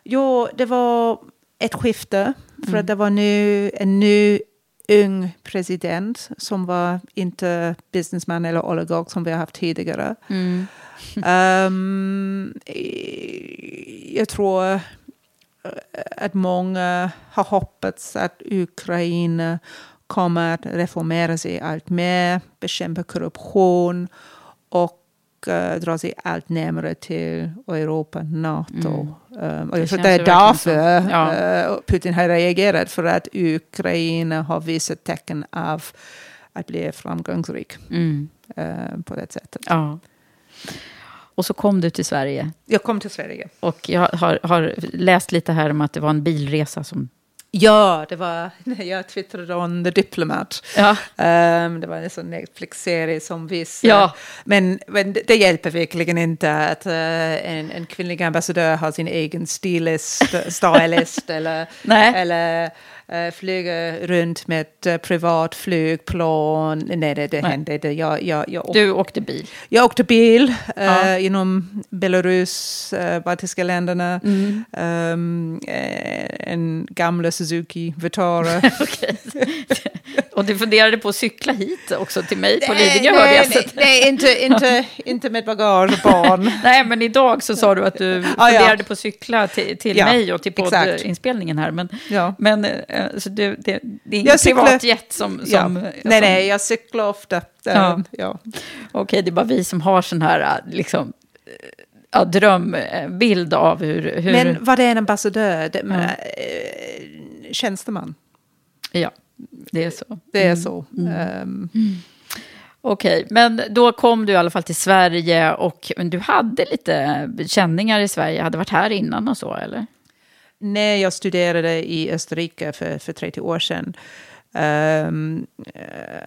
Speaker 2: Jo, det var ett skifte. För att det var nu en ny ung president som var inte businessman eller oligark som vi har haft tidigare. Ehm, eh, jag tror eh, att många har hoppats att Ukraina kommer att reformera sig allt mer, bekämpa korruption och dra sig allt närmare till Europa, NATO. Um, och jag
Speaker 1: Det
Speaker 2: tror det är därför
Speaker 1: Ja.
Speaker 2: eh, Putin har reagerat, för att Ukraina har visat tecken av att bli framgångsrik
Speaker 1: Mm.
Speaker 2: eh, på det sättet.
Speaker 1: Ja. Och så kom du till Sverige.
Speaker 2: Jag kom till Sverige.
Speaker 1: Och jag har, har läst lite här om att det var en bilresa som
Speaker 2: Ja, det var [laughs] när jag twittrade om The Diplomat.
Speaker 1: Ja.
Speaker 2: Um, det var en sån Netflix-serie som visade.
Speaker 1: Ja.
Speaker 2: Men, men det, hjälper verkligen inte att uh, en, en kvinnlig ambassadör har sin egen stilist, stylist [laughs] eller, eller uh, flyger runt med ett uh, privat flygplan. Nej, det, det
Speaker 1: Nej.
Speaker 2: hände inte. Jag, jag, jag,
Speaker 1: Du åkte bil.
Speaker 2: jag åkte bil
Speaker 1: Ja.
Speaker 2: eh, genom Belarus, uh, baltiska länderna.
Speaker 1: Mm.
Speaker 2: Eh, en gamla Suzuki Vitara. [laughs]
Speaker 1: Och du funderade på att cykla hit också till mig på Lidingö hörde jag.
Speaker 2: nej, nej, inte, [laughs] inte, inte med bagage barn. [laughs]
Speaker 1: Nej, men idag så sa du att du
Speaker 2: Ah, ja.
Speaker 1: funderade på att cykla till, till
Speaker 2: Ja,
Speaker 1: mig och till poddinspelningen här. Men,
Speaker 2: Ja.
Speaker 1: men eh, så du, det, det är ingen
Speaker 2: cyklar-
Speaker 1: privatjet som... som,
Speaker 2: Ja.
Speaker 1: som
Speaker 2: Nej, nej, jag cyklar ofta.
Speaker 1: Ja.
Speaker 2: Um, ja.
Speaker 1: Okej, det är bara vi som har sån här eh, liksom, eh, ja, drömbild av hur... hur
Speaker 2: Men vad är en ambassadör? Det,
Speaker 1: Ja.
Speaker 2: äh, tjänsteman.
Speaker 1: Ja, det är så.
Speaker 2: Det
Speaker 1: Mm.
Speaker 2: är så. Um,
Speaker 1: Okej, men då kom du i alla fall till Sverige och du hade lite känningar i Sverige, hade varit här innan och så, eller?
Speaker 2: När jag studerade i Österrike för, för 30 år sedan um,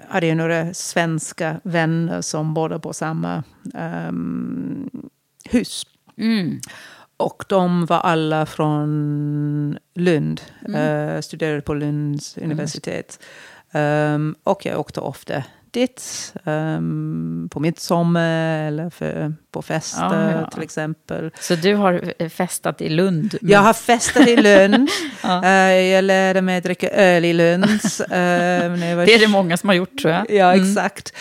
Speaker 2: hade jag några svenska vänner som bodde på samma um, hus.
Speaker 1: Mm.
Speaker 2: Och de var alla från Lund, eh, studerade på Lunds universitet. Um, och jag åkte ofta dit, um, på midsommar eller för, på fester
Speaker 1: Ah, ja.
Speaker 2: till exempel.
Speaker 1: Så du har eh, festat i Lund? men-
Speaker 2: Jag har festat i Lund, [laughs]
Speaker 1: Ja.
Speaker 2: Eh, jag lärde mig att dricka öl i Lund. [laughs] eh, jag var
Speaker 1: Det är det många som har gjort, tror jag.
Speaker 2: Ja,
Speaker 1: Mm.
Speaker 2: exakt.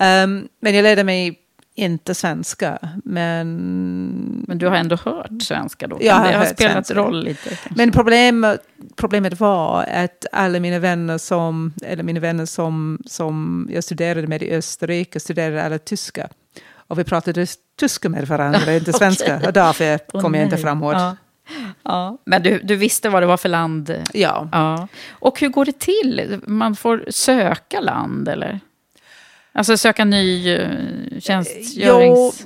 Speaker 2: Um, men jag lärde mig inte svenska. Men,
Speaker 1: Men du har ändå hört svenska då?
Speaker 2: Jag har
Speaker 1: det har spelat
Speaker 2: svenska.
Speaker 1: roll lite? kanske?
Speaker 2: men problemet, problemet var att alla mina vänner som, eller mina vänner som, som jag studerade med i Österrike studerade alla tyska. Och vi pratade tyska med varandra, [laughs] inte svenska. Och därför kom jag inte framåt.
Speaker 1: Ja. Ja. Men du, du visste vad det var för land?
Speaker 2: Ja.
Speaker 1: Ja. Och hur går det till? Man får söka land, eller? Alltså söka ny uh,
Speaker 2: Jo,
Speaker 1: tjänstgörings...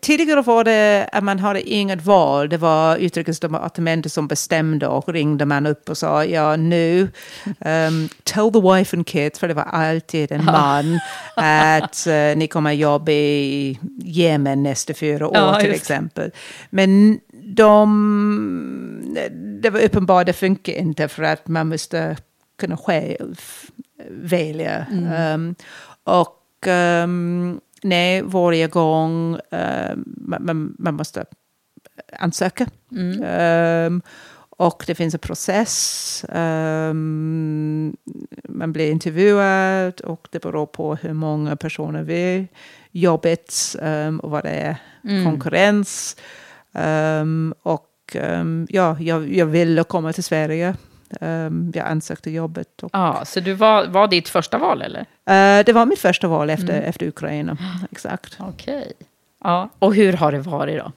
Speaker 2: tidigare var det att man hade inget val. Det var utrikesdepartementet som bestämde och ringde man upp och sa ja nu, um, tell the wife and kids, för det var alltid en man, att eh, ni kommer jobba i Jemen nästa fyra år
Speaker 1: Ja,
Speaker 2: till
Speaker 1: just.
Speaker 2: exempel. Men de, det var uppenbart, det funkar inte för att man måste kunna själv välja. Um, och um, nej, varje gång um, man, man, man måste ansöka.
Speaker 1: Mm.
Speaker 2: Um, och det finns en process. Um, man blir intervjuad och det beror på hur många personer vi jobbet um, och vad det är
Speaker 1: Mm.
Speaker 2: konkurrens. Um, och ja, jag, jag ville komma till Sverige. Um, jag ansökte jobbet. Och,
Speaker 1: Ja, så du var, var ditt första val, eller?
Speaker 2: Eh, det var mitt första val efter,
Speaker 1: Mm.
Speaker 2: efter Ukraina. Exakt.
Speaker 1: Okej. Ja. Och hur har det varit då?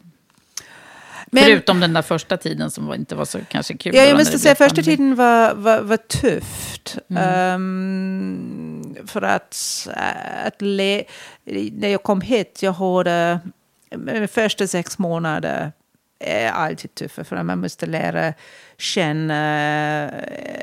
Speaker 2: Men-
Speaker 1: Förutom den där första tiden som inte var så kanske kul.
Speaker 2: Ja, jag måste säga första tiden var, var, var tufft.
Speaker 1: Mm.
Speaker 2: Um, för att, att le, när jag kom hit, jag hade de första sex månader är alltid tuffa för man måste lära känna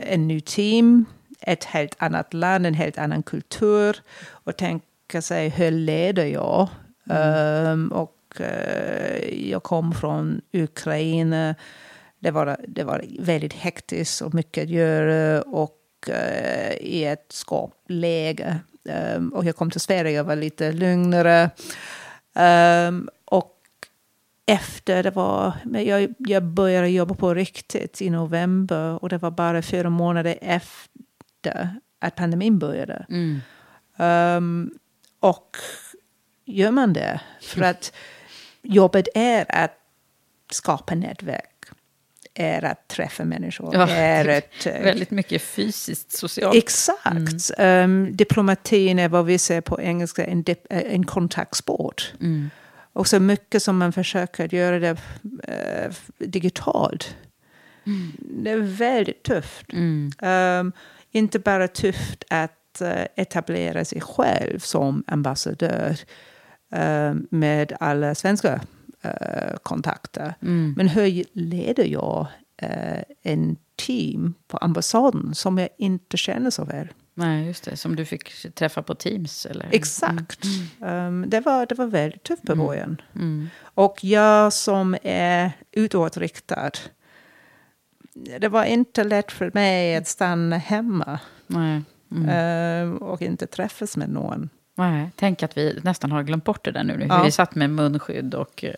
Speaker 2: en ny team, ett helt annat land, en helt annan kultur och tänka sig hur leder jag? Um, och eh, jag kom från Ukraina. Det var, det var väldigt hektiskt och mycket att göra och eh, i ett skapläge. Um, och jag kom till Sverige och var lite lugnare. Um, efter det var, jag, jag började jobba på riktigt i november och det var bara fyra månader efter att pandemin började.
Speaker 1: Mm.
Speaker 2: Um, och gör man det för att jobbet är att skapa nätverk, är att träffa människor,
Speaker 1: Ja,
Speaker 2: är att... eh,
Speaker 1: Väldigt mycket fysiskt, socialt.
Speaker 2: Exakt. Um, diplomatin är vad vi säger på engelska en, dip, eh, en kontaktsport.
Speaker 1: Mm.
Speaker 2: Och så mycket som man försöker göra det eh, digitalt. Det är väldigt tufft.
Speaker 1: Mm.
Speaker 2: Um, inte bara tufft att eh, etablera sig själv som ambassadör eh, med alla svenska eh, kontakter.
Speaker 1: Mm.
Speaker 2: Men hur leder jag eh, en team på ambassaden som jag inte känner så väl.
Speaker 1: Nej, just det. Som du fick träffa på Teams? Eller?
Speaker 2: Exakt. Mm. Um, det, var, det var väldigt tufft på
Speaker 1: Mm.
Speaker 2: början.
Speaker 1: Mm.
Speaker 2: Och jag som är utåtriktad. Det var inte lätt för mig att stanna hemma.
Speaker 1: Mm.
Speaker 2: ehm, och inte träffas med någon.
Speaker 1: Nej. Tänk att vi nästan har glömt bort det där nu. Hur
Speaker 2: Ja.
Speaker 1: vi satt med munskydd och eh,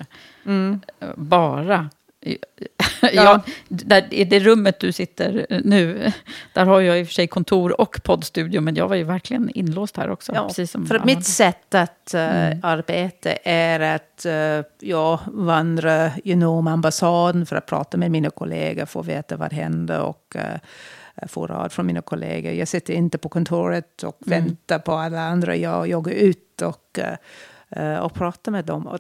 Speaker 2: Mm.
Speaker 1: bara... ja. där, I det rummet du sitter nu, där har jag i och för sig kontor och poddstudio, men jag var ju verkligen inlåst här också.
Speaker 2: Ja,
Speaker 1: precis som
Speaker 2: för att mitt sätt att eh,
Speaker 1: Mm.
Speaker 2: arbeta är att uh, jag vandrar genom ambassaden för att prata med mina kollegor, få veta vad händer och uh, få råd från mina kollegor. Jag sitter inte på kontoret och
Speaker 1: Mm.
Speaker 2: väntar på alla andra. Jag, går ut och, uh, uh, och pratar med dem. Och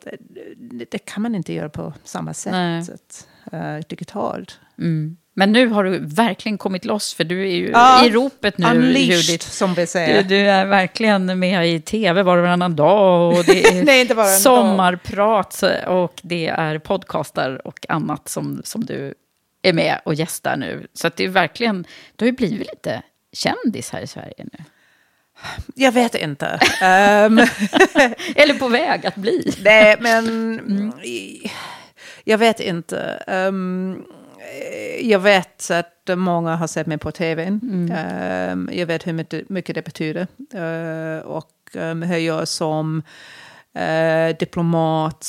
Speaker 2: det, det, kan man inte göra på samma sätt
Speaker 1: Nej.
Speaker 2: uh, digitalt.
Speaker 1: Mm. Men nu har du verkligen kommit loss, för du är ju
Speaker 2: Ja,
Speaker 1: i ropet nu,
Speaker 2: Unleashed,
Speaker 1: Judith.
Speaker 2: som vi
Speaker 1: Du,
Speaker 2: säger.
Speaker 1: du är verkligen med i tv var och varannan dag. Och det [laughs] är
Speaker 2: Nej, inte en dag.
Speaker 1: sommarprat och det är podcastar och annat som, som du är med och gästar nu. Så att det är verkligen, du har ju blivit lite kändis här i Sverige nu.
Speaker 2: Jag vet inte. [laughs] Ehm,
Speaker 1: Eller på väg att bli.
Speaker 2: Nej, men i- jag vet inte. Ehm, jag vet att många har sett mig på tv. Ehm, jag vet hur mycket, det betyder. Eh, och um, hur jag som eh, diplomat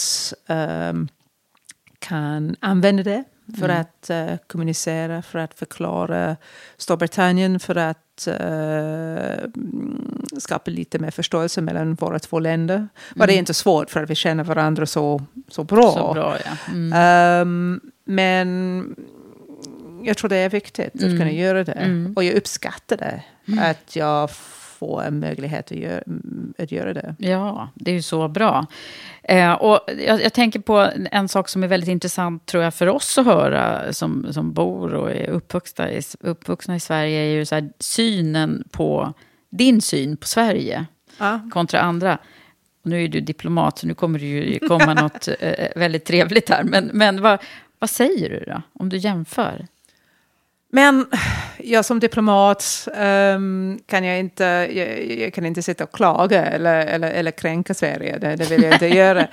Speaker 2: kan använda det för att eh, kommunicera, för att förklara Storbritannien, för att mm, skapa lite mer förståelse mellan våra två länder. Och det är inte svårt för att vi känner varandra så, så bra.
Speaker 1: Så bra, ja. Mm.
Speaker 2: Ehm, men jag tror det är viktigt att
Speaker 1: Mm.
Speaker 2: kunna göra det.
Speaker 1: Mm.
Speaker 2: Och jag uppskattar det, att jag får en möjlighet att göra, att göra det.
Speaker 1: Ja, det är ju så bra. Eh, och jag, jag tänker på en sak som är väldigt intressant tror jag för oss att höra som, som bor och är uppvuxna i, uppvuxna i Sverige är ju så här, synen på, din syn på Sverige
Speaker 2: Ja.
Speaker 1: kontra andra. Och nu är du diplomat så nu kommer det ju komma [laughs] något eh, väldigt trevligt här. Men, men vad, vad säger du då om du jämför?
Speaker 2: Men jag som diplomat ehm, kan jag inte, jag, jag kan inte sitta och klaga eller, eller, eller kränka Sverige. Det, det vill jag inte [laughs] göra.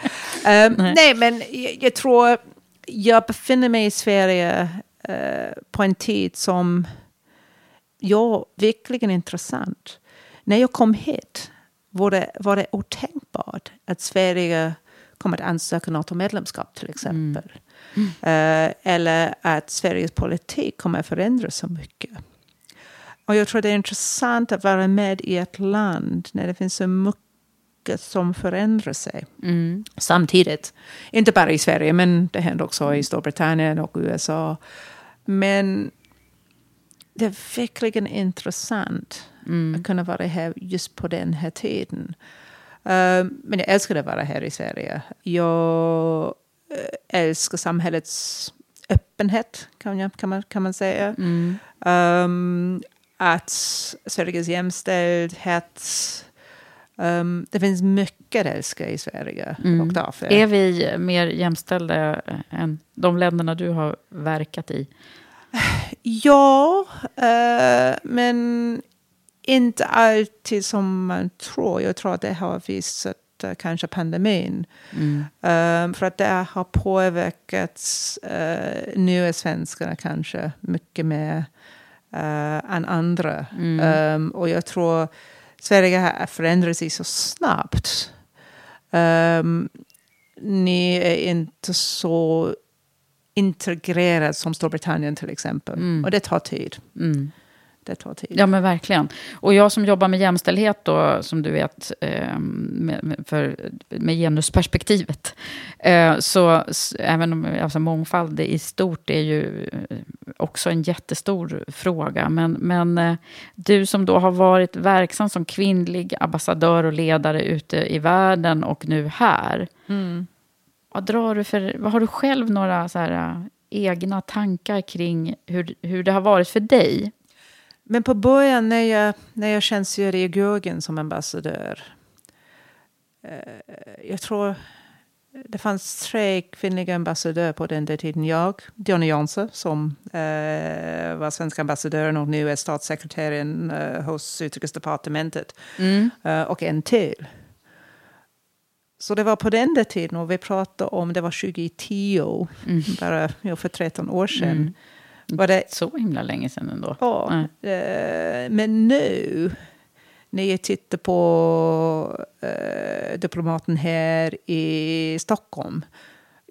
Speaker 2: Ehm,
Speaker 1: Nej.
Speaker 2: nej. men jag, jag tror jag befinner mig i Sverige eh, på en tid som ja, verkligen intressant. När jag kom hit var det, var det otänkbart att Sverige kommer att ansöka NATO-medlemskap till exempel. Eh, eller att Sveriges politik kommer att förändras så mycket. Och jag tror det är intressant att vara med i ett land när det finns så mycket som förändrar sig
Speaker 1: Mm.
Speaker 2: samtidigt. Inte bara i Sverige, men det händer också i Storbritannien och USA. Men det är verkligen intressant att kunna vara här just på den här tiden. Eh, men jag älskar att vara här i Sverige. Jag älskar samhällets öppenhet, kan, jag, kan, man, kan man säga.
Speaker 1: Mm.
Speaker 2: Um, att Sveriges jämställdhet... Um, det finns mycket att älska i Sverige.
Speaker 1: Mm.
Speaker 2: Och därför.
Speaker 1: Är vi mer jämställda än de länderna du har verkat i?
Speaker 2: Ja, eh, men inte alltid som man tror. Jag tror att det har visat uh, kanske pandemin.
Speaker 1: Mm.
Speaker 2: Um, för att det har påverkat uh, nya svenskarna kanske mycket mer uh, än andra.
Speaker 1: Mm.
Speaker 2: Um, och jag tror Sverige har förändrat sig så snabbt. Um, ni är inte så integrerad som Storbritannien till exempel.
Speaker 1: Mm.
Speaker 2: Och det tar tid.
Speaker 1: Mm.
Speaker 2: Det tar tid.
Speaker 1: Ja, men verkligen. Och jag som jobbar med jämställdhet då, som du vet, eh, med, för, med genusperspektivet. Eh, så även om alltså, mångfald i stort är ju eh, också en jättestor fråga. Men, men eh, du som då har varit verksam som kvinnlig ambassadör och ledare ute i världen och nu här.
Speaker 2: Mm.
Speaker 1: Vad, drar du för, vad har du själv några så här, egna tankar kring hur, hur det har varit för dig?
Speaker 2: Men på början när jag, när jag tjänstgjorde i Georgien som ambassadör. Eh, jag tror det fanns tre kvinnliga ambassadörer på den tiden. Jag, Johnny Jansson, som eh, var svensk ambassadör och nu är statssekreteraren eh, hos Utrikesdepartementet. Mm. Eh, och en till. Så det var på den där tiden, och vi pratade om, det var 2010, mm. bara ja, för 13 år sedan. Mm.
Speaker 1: Var det, Så himla länge sedan ändå.
Speaker 2: Ja, mm. men nu när jag tittar på eh, diplomaten här i Stockholm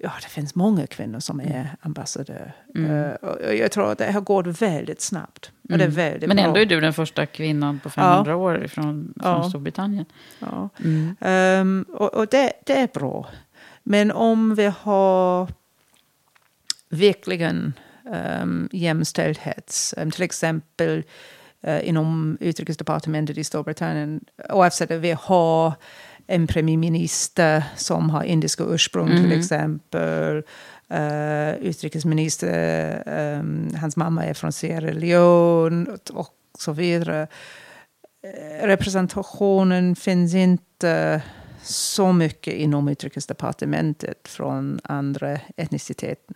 Speaker 2: ja, det finns många kvinnor som är mm. ambassadör. Mm. Uh, jag tror att det har gått väldigt snabbt. Mm. det är mm. väldigt
Speaker 1: Men ändå bra. är du den första kvinnan på 500 ja. år från, från ja. Storbritannien.
Speaker 2: Ja. Mm. Um, och, och det, det, är bra. Men om vi har verkligen um, jämställdhet, um, till exempel uh, inom utrikesdepartementet i Storbritannien, oavsett att vi har en premiärminister som har indiska ursprung mm. till exempel. Uh, utrikesminister, um, hans mamma är från Sierra Leone och så vidare. Uh, representationen finns inte så mycket inom utrikesdepartementet från andra etniciteter.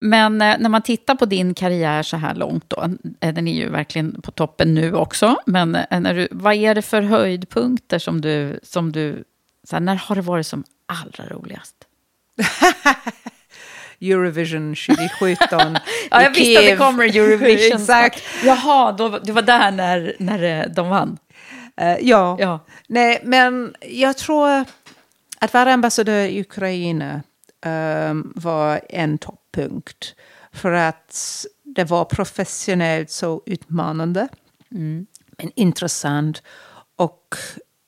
Speaker 1: Men eh, när man tittar på din karriär så här långt, då, eh, den är ju verkligen på toppen nu också, men eh, när du, vad är det för höjdpunkter som du, som du så här, när har det varit som allra roligast? [laughs]
Speaker 2: Eurovision 2017 [laughs]
Speaker 1: Ja, jag visste att det kommer Eurovision. [laughs] Exakt. Jaha, då, det var där när, när de vann?
Speaker 2: Uh, ja. ja, nej, men jag tror att vara ambassadör i Ukraina um, var en toppunkt. För att det var professionellt så utmanande, mm. men intressant. Och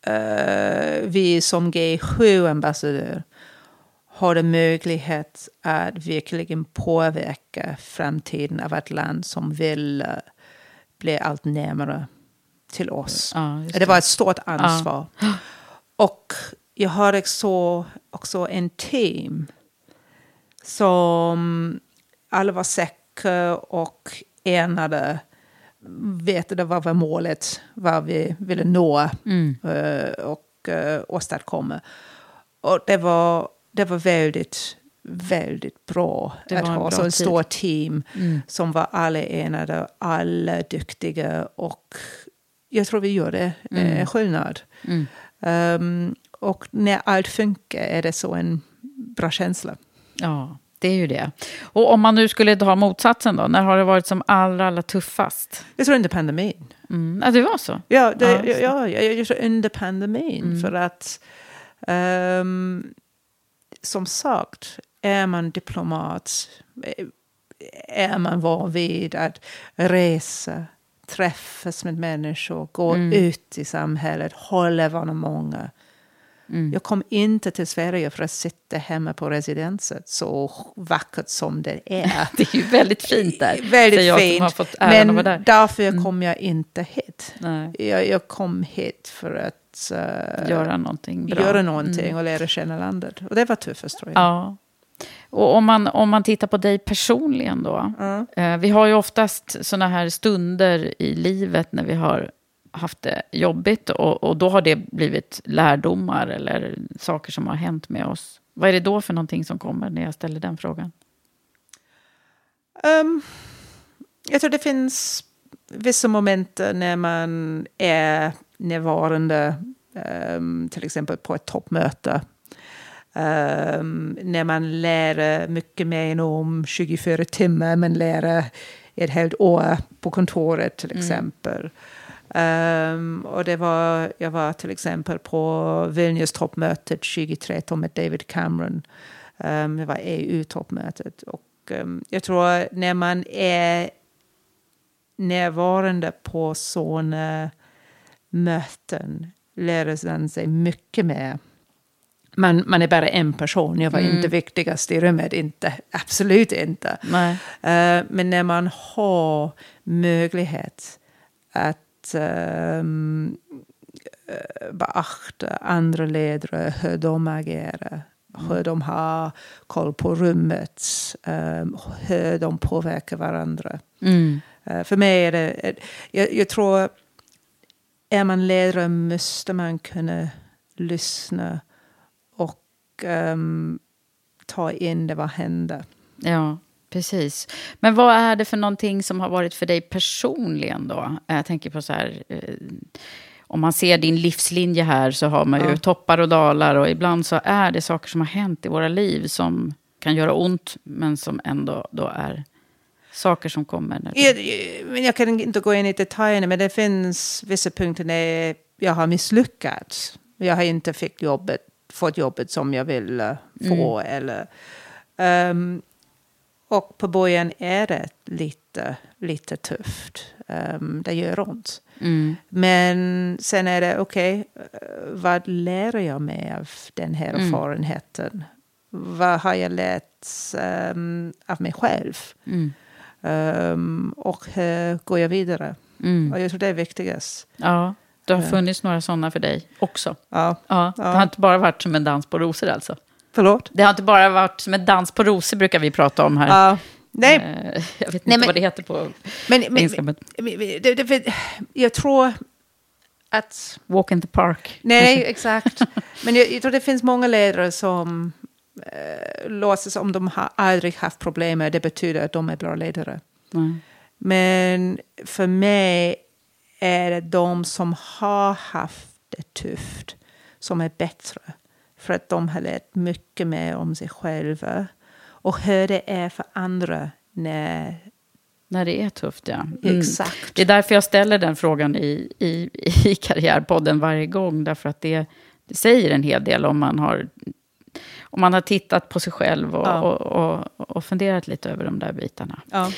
Speaker 2: uh, vi som G7-ambassadör hade möjlighet att verkligen påverka framtiden av ett land som vill uh, bli allt närmare till oss. Ja, det. det. var ett stort ansvar. Ja. Och jag har också, också en team som alla var säkra och enade. Vetade vad var målet, vad vi ville nå
Speaker 1: Mm.
Speaker 2: eh, och uh, åstadkomma. Och det var, det var väldigt, väldigt bra att ha så en
Speaker 1: tid.
Speaker 2: stor team
Speaker 1: Mm.
Speaker 2: som var alla enade, alla duktiga och jag tror vi gjorde
Speaker 1: Mm.
Speaker 2: eh, skillnad.
Speaker 1: Mm.
Speaker 2: Um, och när allt funkar är det så en bra känsla.
Speaker 1: Ja, det är ju det. Och om man nu skulle ta motsatsen då, när har det varit som allra, allra tuffast?
Speaker 2: Jag tror under pandemin.
Speaker 1: Mm. Ja, det var så?
Speaker 2: Ja, det,
Speaker 1: Ja, så.
Speaker 2: ja, jag, jag tror under pandemin.
Speaker 1: Mm.
Speaker 2: För att ehm, som sagt, är man diplomat, eh, är man van vid att resa, träffas med människor, gå
Speaker 1: Mm.
Speaker 2: ut i samhället, hålla varandra många.
Speaker 1: Mm.
Speaker 2: Jag kom inte till Sverige för att sitta hemma på residenset, så vackert som det är. [laughs]
Speaker 1: Det är ju väldigt fint där. [laughs]
Speaker 2: Väldigt
Speaker 1: jag
Speaker 2: fint.
Speaker 1: har fått äran
Speaker 2: Men
Speaker 1: där.
Speaker 2: därför
Speaker 1: Mm.
Speaker 2: kom jag inte hit.
Speaker 1: Nej.
Speaker 2: Jag, jag kom hit för att eh,
Speaker 1: Göra någonting bra.
Speaker 2: göra någonting
Speaker 1: Mm.
Speaker 2: och lära känna landet. Och det var tuffast tror jag.
Speaker 1: Ja. Och om man, om man tittar på dig personligen då.
Speaker 2: Ja.
Speaker 1: Eh, vi har ju oftast sådana här stunder i livet när vi har haft det jobbigt. Och, och då har det blivit lärdomar eller saker som har hänt med oss. Vad är det då för någonting som kommer när jag ställer den frågan?
Speaker 2: Ehm, jag tror det finns vissa moment när man är närvarande, ehm, till exempel på ett toppmöte. Ehm, när man lär mycket mer om 24 timmar, men lär ett helt år på kontoret till
Speaker 1: Mm.
Speaker 2: Ehm, och det var, jag var till exempel på Vilnius toppmötet 2013 med David Cameron. Um, det var EU-toppmötet. Och ehm, jag tror när man är närvarande på sådana möten lär man sig mycket mer. Man, man är bara en person, jag var
Speaker 1: Mm.
Speaker 2: inte viktigast i rummet, inte, absolut inte. Eh, men när man har möjlighet att ehm, eh, beakta andra ledare, hur de agerar, hur de har koll på rummet, ehm, hur de påverkar varandra.
Speaker 1: Mm.
Speaker 2: Eh, för mig är det, jag, jag tror, är man ledare måste man kunna lyssna och ehm, ta in det vad händer.
Speaker 1: Ja, precis. Men vad är det för någonting som har varit för dig personligen då? Jag tänker på så här, eh, om man ser din livslinje här så har man ju
Speaker 2: Ja.
Speaker 1: toppar och dalar och ibland så är det saker som har hänt i våra liv som kan göra ont men som ändå då är saker som kommer. När
Speaker 2: Jag, men jag kan inte gå in i detaljerna, men det finns vissa punkter när jag har misslyckats. Jag har inte fick jobbet, fått jobbet som jag vill få. Eller, ehm, och på början är det lite, lite tufft. Um, det gör ont.
Speaker 1: Mm.
Speaker 2: Men sen är det, okej, eh, vad lär jag mig av den här
Speaker 1: Mm.
Speaker 2: erfarenheten? Vad har jag lärt ehm, av mig själv?
Speaker 1: Mm.
Speaker 2: Ehm, och hur går jag vidare?
Speaker 1: Mm.
Speaker 2: Och jag tror det är viktigast.
Speaker 1: Ja, det har
Speaker 2: Ja.
Speaker 1: funnits några sådana för dig också.
Speaker 2: Ja.
Speaker 1: Ja, det har inte bara varit som en dans på rosor alltså.
Speaker 2: Förlåt?
Speaker 1: Det har inte bara varit som en dans på rosor brukar vi prata om här.
Speaker 2: Ja. Nej,
Speaker 1: Eh, Jag vet inte
Speaker 2: Nej, men-
Speaker 1: vad det heter på
Speaker 2: men, men.
Speaker 1: Men
Speaker 2: det, det, jag tror att...
Speaker 1: walk in the park.
Speaker 2: Nej, exakt. Men jag, jag tror det finns många ledare som eh, låtsas som de har aldrig haft problem med det betyder att de är bra ledare.
Speaker 1: Nej.
Speaker 2: Men för mig är det de som har haft det tufft som är bättre. För att de har lärt mycket mer om sig själva. Och hur det är för andra när...
Speaker 1: När det är tufft, ja. Mm.
Speaker 2: Exakt.
Speaker 1: Det är därför jag ställer den frågan i, i, i Karriärpodden varje gång. Därför att det, det säger en hel del om man har, om man har tittat på sig själv och,
Speaker 2: Ja.
Speaker 1: och, och, och funderat lite över de där bitarna.
Speaker 2: Ja.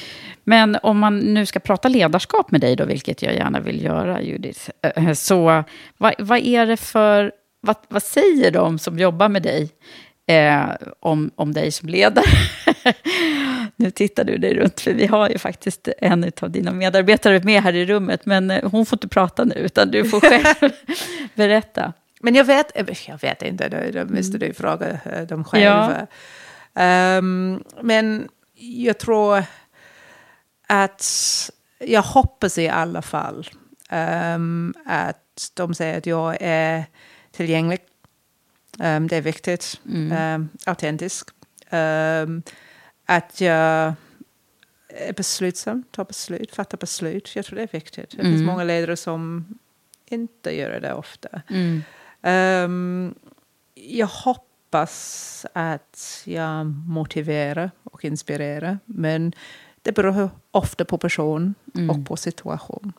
Speaker 1: Men om man nu ska prata ledarskap med dig då, vilket jag gärna vill göra, Judith. eh, Så vad, vad är det för... Vad, vad säger de som jobbar med dig eh, om, om dig som ledare? [laughs] nu tittar du dig runt, för vi har ju faktiskt en av dina medarbetare med här i rummet. Men eh, hon får inte prata nu, utan du får själv [laughs] berätta.
Speaker 2: Men jag vet, jag vet inte, då, då måste du fråga eh, dem själva. Um, men jag tror att jag hoppas i alla fall um, att de säger att jag är tillgänglig. Um, det är viktigt.
Speaker 1: Mm.
Speaker 2: Um, autentisk. Um, att jag är beslutsam, tar beslut, fattar beslut. Jag tror det är viktigt. Det
Speaker 1: Mm.
Speaker 2: finns många ledare som inte gör det ofta.
Speaker 1: Mm.
Speaker 2: Jag hoppas att jag motiverar och inspirerar. Men det beror ofta på person
Speaker 1: Mm.
Speaker 2: och på situation.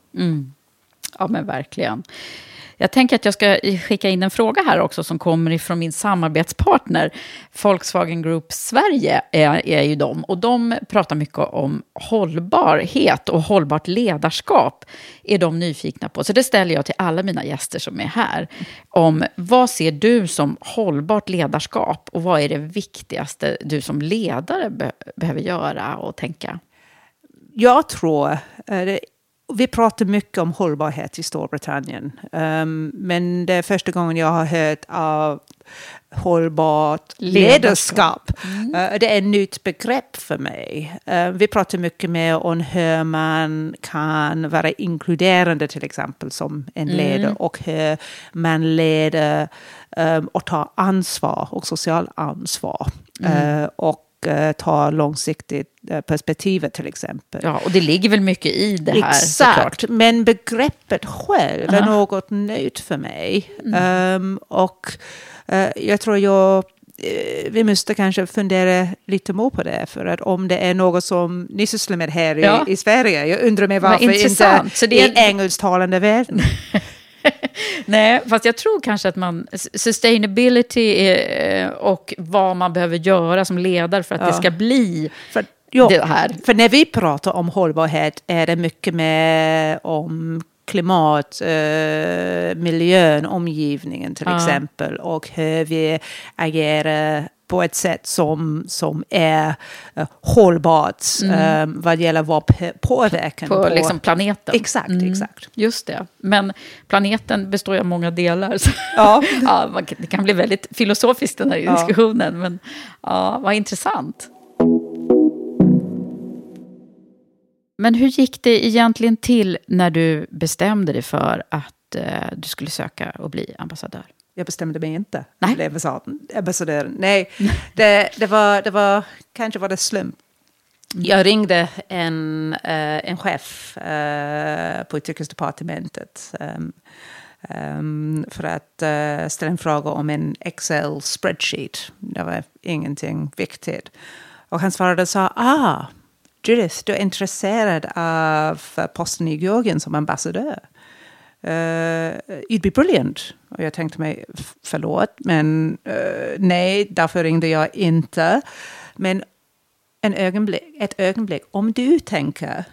Speaker 1: Ja, men verkligen. Jag tänker att jag ska skicka in en fråga här också som kommer ifrån min samarbetspartner. Volkswagen Group Sverige är, är ju de. Och de pratar mycket om hållbarhet och hållbart ledarskap. är de nyfikna på. Så det ställer jag till alla mina gäster som är här. Om vad ser du som hållbart ledarskap? Och vad är det viktigaste du som ledare be behöver göra och tänka?
Speaker 2: Jag tror, eh, det, vi pratar mycket om hållbarhet i Storbritannien. Um, men det är första gången jag har hört av hållbart ledarskap. Eh, det är ett nytt begrepp för mig. Eh, vi pratar mycket mer om hur man kan vara inkluderande till exempel som en
Speaker 1: Mm.
Speaker 2: ledare och hur man leder um, och tar ansvar och social ansvar.
Speaker 1: Mm.
Speaker 2: Eh, och uh, tar långsiktigt uh, perspektivet till exempel.
Speaker 1: Ja, och det ligger väl mycket i det här
Speaker 2: Exakt,
Speaker 1: såklart.
Speaker 2: men begreppet själv är
Speaker 1: Ja.
Speaker 2: något nytt för mig.
Speaker 1: Mm.
Speaker 2: Um, och uh, jag tror jag eh, vi måste kanske fundera lite mer på det. För att om det är något som ni sysslar med här i,
Speaker 1: Ja.
Speaker 2: i Sverige. Jag undrar mig varför inte.
Speaker 1: Så det är-
Speaker 2: i engelsktalande världen. [laughs] [laughs]
Speaker 1: Nej, fast jag tror kanske att man... Sustainability är, och vad man behöver göra som ledare för att
Speaker 2: Ja.
Speaker 1: det ska bli
Speaker 2: För,
Speaker 1: här.
Speaker 2: för när vi pratar om hållbarhet är det mycket mer om klimat, eh, miljön, omgivningen till
Speaker 1: Ja.
Speaker 2: exempel. Och hur vi agerar på ett sätt som, som är eh, hållbart eh, vad gäller vår påverkan.
Speaker 1: Mm. på, liksom planeten.
Speaker 2: Exakt,
Speaker 1: Mm,
Speaker 2: exakt.
Speaker 1: Just det. Men planeten består ju av många delar. [laughs]
Speaker 2: Ja.
Speaker 1: ja, man det kan bli väldigt filosofiskt den här
Speaker 2: Ja.
Speaker 1: diskussionen. Men ja, vad intressant. Men hur gick det egentligen till när du bestämde dig för att eh, du skulle söka och bli ambassadör?
Speaker 2: Jag bestämde mig inte.
Speaker 1: Nej.
Speaker 2: Blev ambassadör. ambassadör. Nej, det, det, var, det var, kanske var det slump. Jag ringde en, eh, en chef eh, på utrikesdepartementet um, um, för att eh, ställa en fråga om en Excel spreadsheet. Det var ingenting viktigt. Och han svarade och sa, ah, Judith, du är intresserad av posten i Georgien som ambassadör. Uh, you'd be brilliant. Och jag tänkte mig, "F- förlåt, men eh, nej, därför ringde jag inte. Men en ögonblick, ett ögonblick, om du tänker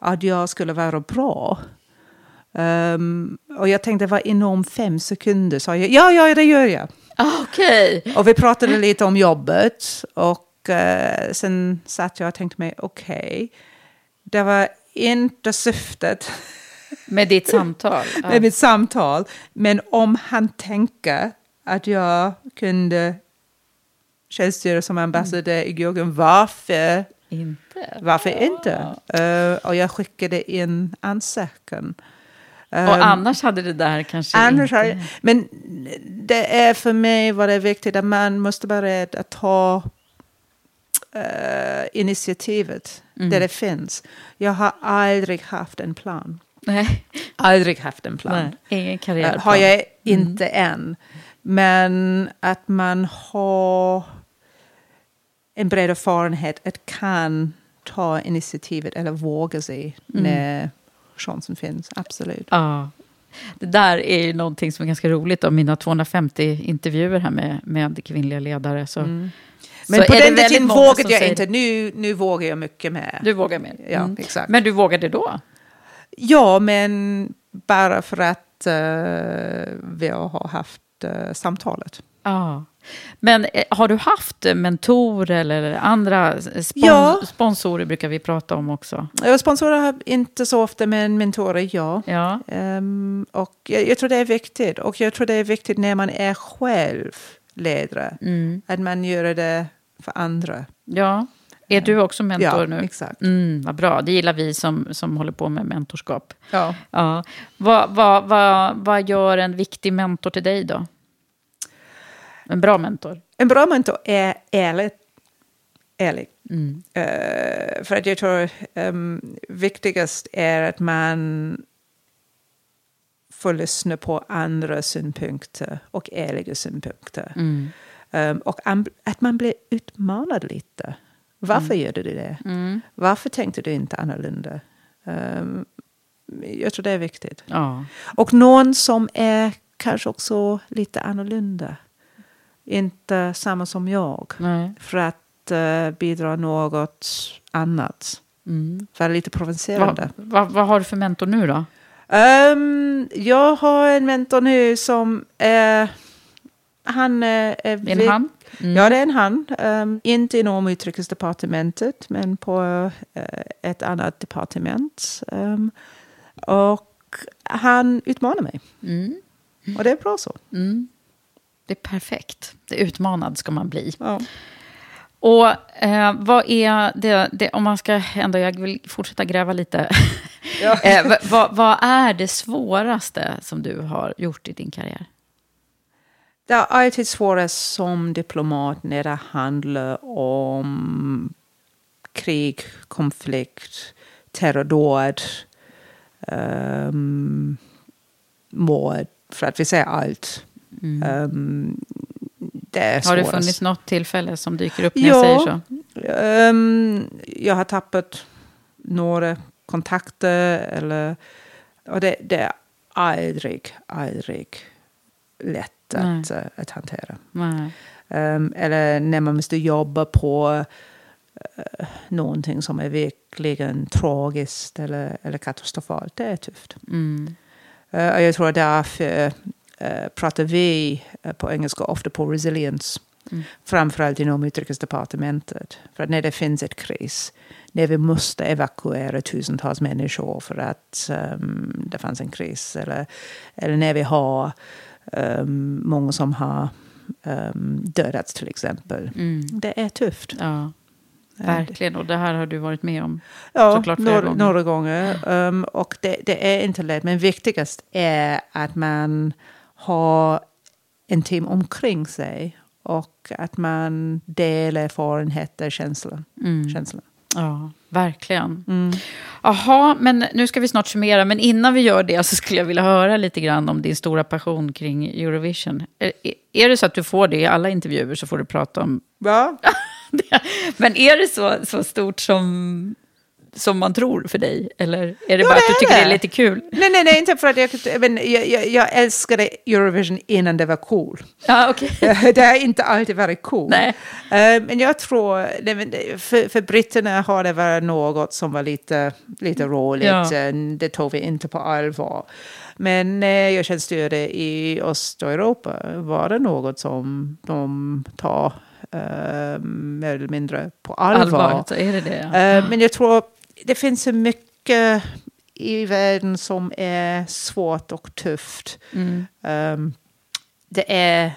Speaker 2: att jag skulle vara bra. ehm, och jag tänkte, var inom fem sekunder, sa jag, ja, ja, det gör jag.
Speaker 1: Ah, Okej.
Speaker 2: Och vi pratade lite om jobbet. Och eh, sen satt jag och tänkte mig, okej, det var inte syftet
Speaker 1: Med ditt samtal? [laughs] Ja.
Speaker 2: med mitt samtal. Men om han tänker att jag kunde tjänstgöra som ambassadör i Georgien, varför,
Speaker 1: Inte?
Speaker 2: varför inte? Eh, och jag skickade in ansökan.
Speaker 1: Och
Speaker 2: Um,
Speaker 1: annars hade det där kanske
Speaker 2: Annars
Speaker 1: inte...
Speaker 2: har, men det är för mig var det viktigt att man måste vara rädd att ta eh, initiativet
Speaker 1: Mm.
Speaker 2: där det finns. Jag har aldrig haft en plan.
Speaker 1: Nej.
Speaker 2: Aldrig haft en plan.
Speaker 1: Nej, ingen
Speaker 2: Eh,
Speaker 1: karriärplan.
Speaker 2: har jag inte än. Men att man har en bred erfarenhet att kan ta initiativet eller våga sig när chansen finns. Absolut.
Speaker 1: Ja. Det där är ju någonting som är ganska roligt. Av mina 250 intervjuer här med, med kvinnliga ledare. Så,
Speaker 2: Men
Speaker 1: så
Speaker 2: på den tiden vågade jag
Speaker 1: säger-
Speaker 2: inte. Nu, nu vågar jag mycket mer.
Speaker 1: Du vågar mer?
Speaker 2: Ja,
Speaker 1: Mm.
Speaker 2: exakt.
Speaker 1: Men du vågade då?
Speaker 2: Ja, men bara för att eh, vi har haft uh, samtalet.
Speaker 1: Ja. Men eh, har du haft mentorer eller andra spons-
Speaker 2: Ja.
Speaker 1: sponsorer brukar vi prata om också?
Speaker 2: Sponsorer inte så ofta, men mentorer, ja.
Speaker 1: Ja.
Speaker 2: Ehm, och jag, jag tror det är viktigt. Och jag tror det är viktigt när man är själv ledare.
Speaker 1: Mm.
Speaker 2: Att man gör det för andra.
Speaker 1: Ja. Är du också mentor
Speaker 2: Ja,
Speaker 1: nu?
Speaker 2: exakt.
Speaker 1: Mm, vad bra, det gillar vi som, som håller på med mentorskap.
Speaker 2: Ja.
Speaker 1: Ja. Vad, vad, vad, vad gör en viktig mentor till dig då? En bra mentor?
Speaker 2: En bra mentor är ärlig. ärlig. Eh, för att jag tror um, viktigast är att man får lyssna på andra synpunkter och ärliga synpunkter. Um, och att man blir utmanad lite. Varför gör du det? Varför tänkte du inte annorlunda? Um, jag tror det är viktigt.
Speaker 1: Ja.
Speaker 2: Och någon som är kanske också lite annorlunda. Inte samma som jag.
Speaker 1: Nej.
Speaker 2: För att eh, bidra något annat. Vara lite provocerande.
Speaker 1: Vad, vad, vad har du för mentor nu då?
Speaker 2: Ehm, jag har en mentor nu som är... Han är... är
Speaker 1: En han?
Speaker 2: Ja, det är en han. Ehm, inte inom utrikesdepartementet, men på eh, ett annat departement. Ehm, och han utmanar mig. Och det är bra så.
Speaker 1: Det är perfekt. Det utmanad ska man bli.
Speaker 2: Ja.
Speaker 1: Och eh, vad är det, det, om man ska ändå, jag vill fortsätta gräva lite. [laughs] eh, vad- vad, vad är det svåraste som du har gjort i din karriär?
Speaker 2: Det är alltid svårast som diplomat när det handlar om krig, konflikt, terrordåd, um, mord, för att vi säger allt. Um, det
Speaker 1: Mm. Har det funnits något tillfälle som dyker upp när jag säger så?
Speaker 2: Ehm, jag har tappat några kontakter. Eller, och det, det är aldrig, aldrig lätt
Speaker 1: Nej.
Speaker 2: att, eh, att hantera. Ehm, eller när man måste jobba på uh, någonting som är verkligen tragiskt eller, eller katastrofalt. Det är tufft.
Speaker 1: Mm.
Speaker 2: Och jag tror därför uh, pratar vi eh, på engelska ofta på resilience. Framförallt inom utrikesdepartementet. För att när det finns ett kris, när vi måste evakuera tusentals människor för att ehm, det fanns en kris. Eller, eller när vi har ehm, många som har um, dödats till exempel. Det är tufft.
Speaker 1: Ja, verkligen. Och det här har du varit med om
Speaker 2: Ja,
Speaker 1: såklart
Speaker 2: några,
Speaker 1: gånger.
Speaker 2: några gånger. Um, och det, det är inte lätt, men viktigast är att man har en team omkring sig och att man delar erfarenheter, känslor.
Speaker 1: Mm.
Speaker 2: känslor.
Speaker 1: Ja, verkligen. Jaha, men nu ska vi snart summera. Men innan vi gör det så skulle jag vilja höra lite grann om din stora passion kring Eurovision. Är, är det så att du får det i alla intervjuer så får du prata om det. [laughs] Men är det så, så stort som, som man tror för dig? Eller är det
Speaker 2: Jo,
Speaker 1: bara
Speaker 2: det
Speaker 1: att du
Speaker 2: är
Speaker 1: tycker det är
Speaker 2: det.
Speaker 1: lite kul?
Speaker 2: nej, nej, nej, inte för att jag, men jag, jag, jag älskade Eurovision innan det var cool.
Speaker 1: Ja, okej. [laughs]
Speaker 2: det har inte alltid varit cool.
Speaker 1: Nej.
Speaker 2: Eh, men jag tror, för, för britterna har det varit något som var lite, lite roligt.
Speaker 1: Ja.
Speaker 2: Eh, Det tog vi inte på allvar. Men när jag tjänstgjorde i Östeuropa var det något som de tar eh, mer eller mindre på allvar.
Speaker 1: Allvar, så är det det. Ja.
Speaker 2: Eh, men jag tror det finns så mycket i världen som är svårt och tufft.
Speaker 1: Mm.
Speaker 2: Um, det är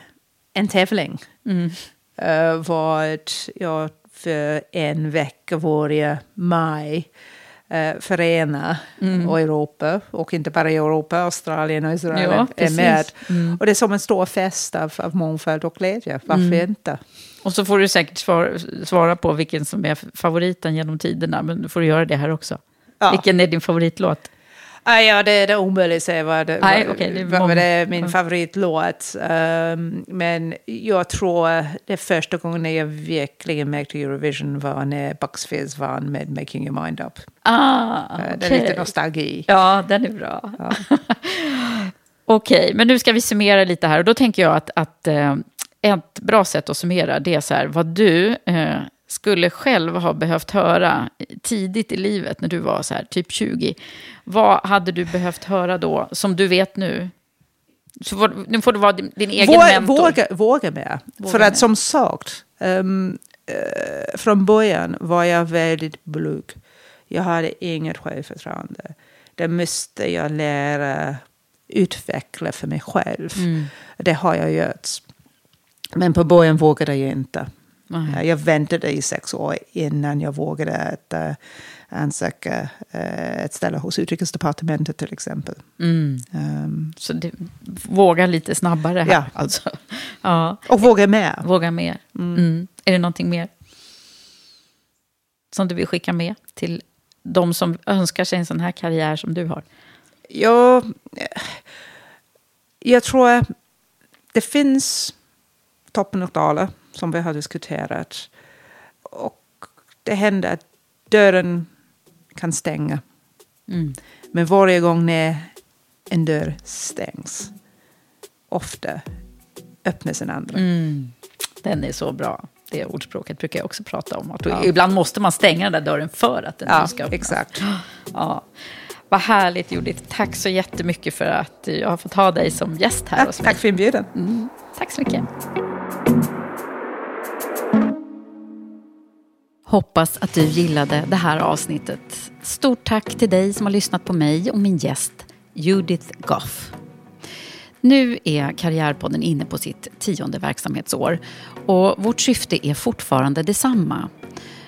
Speaker 2: en tävling.
Speaker 1: Mm.
Speaker 2: Uh, vad jag för en vecka varje maj uh, förena och Europa. Och inte bara Europa, Australien och Israel
Speaker 1: Mm. Ja,
Speaker 2: är med.
Speaker 1: Mm.
Speaker 2: Och det är som en stor fest av, av mångfald och glädje. Varför inte?
Speaker 1: Och så får du säkert svara, svara på vilken som är favoriten genom tiderna. Men du får göra det här också.
Speaker 2: Ja.
Speaker 1: Vilken är din favoritlåt?
Speaker 2: Ah, ja, det, det är omöjligt att säga vad det, vad,
Speaker 1: okej, det är
Speaker 2: vad, det är min
Speaker 1: Ja.
Speaker 2: favoritlåt. Um, men jag tror det första gången jag verkligen märkte Eurovision var när Bucks Fizz vann med Making Your Mind Up.
Speaker 1: Ah,
Speaker 2: Uh, Det är lite nostalgi.
Speaker 1: Ja, den är bra. [laughs] Okej, men nu ska vi summera lite här. Och då tänker jag att, att eh, ett bra sätt att summera det är så här, vad du eh, skulle själv ha behövt höra tidigt i livet när du var så här, typ 20. Vad hade du behövt höra då, som du vet nu? Så får, nu får du vara din, din egen
Speaker 2: Våga,
Speaker 1: mentor.
Speaker 2: våga, våga mer.
Speaker 1: Våga
Speaker 2: För att som sagt, um, eh, från början var jag väldigt blyg. Jag hade inget självförtroende. Det måste jag lära utveckla för mig själv.
Speaker 1: Mm.
Speaker 2: Det har jag gjort. Men på början vågade jag inte. Nej. Jag väntade i sex år innan jag vågade att uh, ansöka uh, ett ställe hos Utrikesdepartementet till exempel.
Speaker 1: Mm. Um, Så det, våga lite snabbare här
Speaker 2: ja. [laughs]
Speaker 1: alltså. ja.
Speaker 2: Och våga mer.
Speaker 1: Våga mer. Mm. Mm. Är det någonting mer som du vill skicka med till de som önskar sig en sån här karriär som du har?
Speaker 2: Ja, jag tror det finns toppen och dalar som vi har diskuterat. Och det händer att dörren kan stänga. Mm. Men varje gång när en dörr stängs, ofta öppnas en andra.
Speaker 1: Mm. Den är så bra. Det ordspråket brukar jag också prata om. Att ja. Ibland måste man stänga den där dörren för att den
Speaker 2: ja,
Speaker 1: ska öppnas.
Speaker 2: Exakt. [gasps]
Speaker 1: Ja. Vad härligt Judith. Tack så jättemycket för att jag har fått ha dig som gäst här
Speaker 2: ja. Tack för inbjudan.
Speaker 1: Mm. Tack så mycket. Hoppas att du gillade det här avsnittet. Stort tack till dig som har lyssnat på mig och min gäst Judith Goff. Nu är Karriärpodden inne på sitt tionde verksamhetsår och vårt syfte är fortfarande detsamma.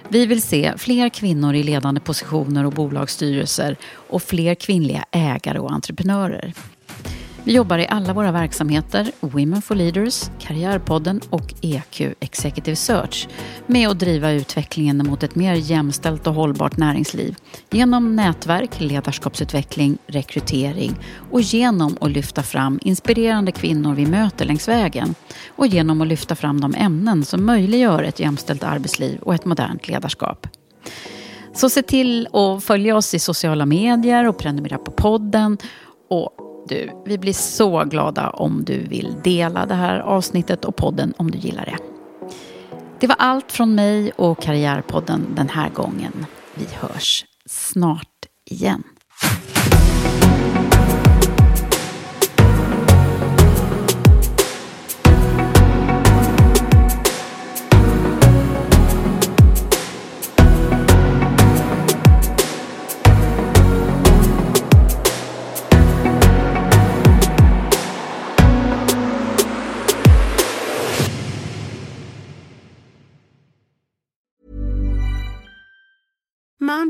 Speaker 1: Vi vill se fler kvinnor i ledande positioner och bolagsstyrelser och fler kvinnliga ägare och entreprenörer. Vi jobbar i alla våra verksamheter, Women for Leaders, Karriärpodden och EQ Executive Search med att driva utvecklingen mot ett mer jämställt och hållbart näringsliv genom nätverk, ledarskapsutveckling, rekrytering och genom att lyfta fram inspirerande kvinnor vi möter längs vägen och genom att lyfta fram de ämnen som möjliggör ett jämställt arbetsliv och ett modernt ledarskap. Så se till att följa oss i sociala medier och prenumerera på podden och du, vi blir så glada om du vill dela det här avsnittet och podden om du gillar det. Det var allt från mig och Karriärpodden den här gången. Vi hörs snart igen.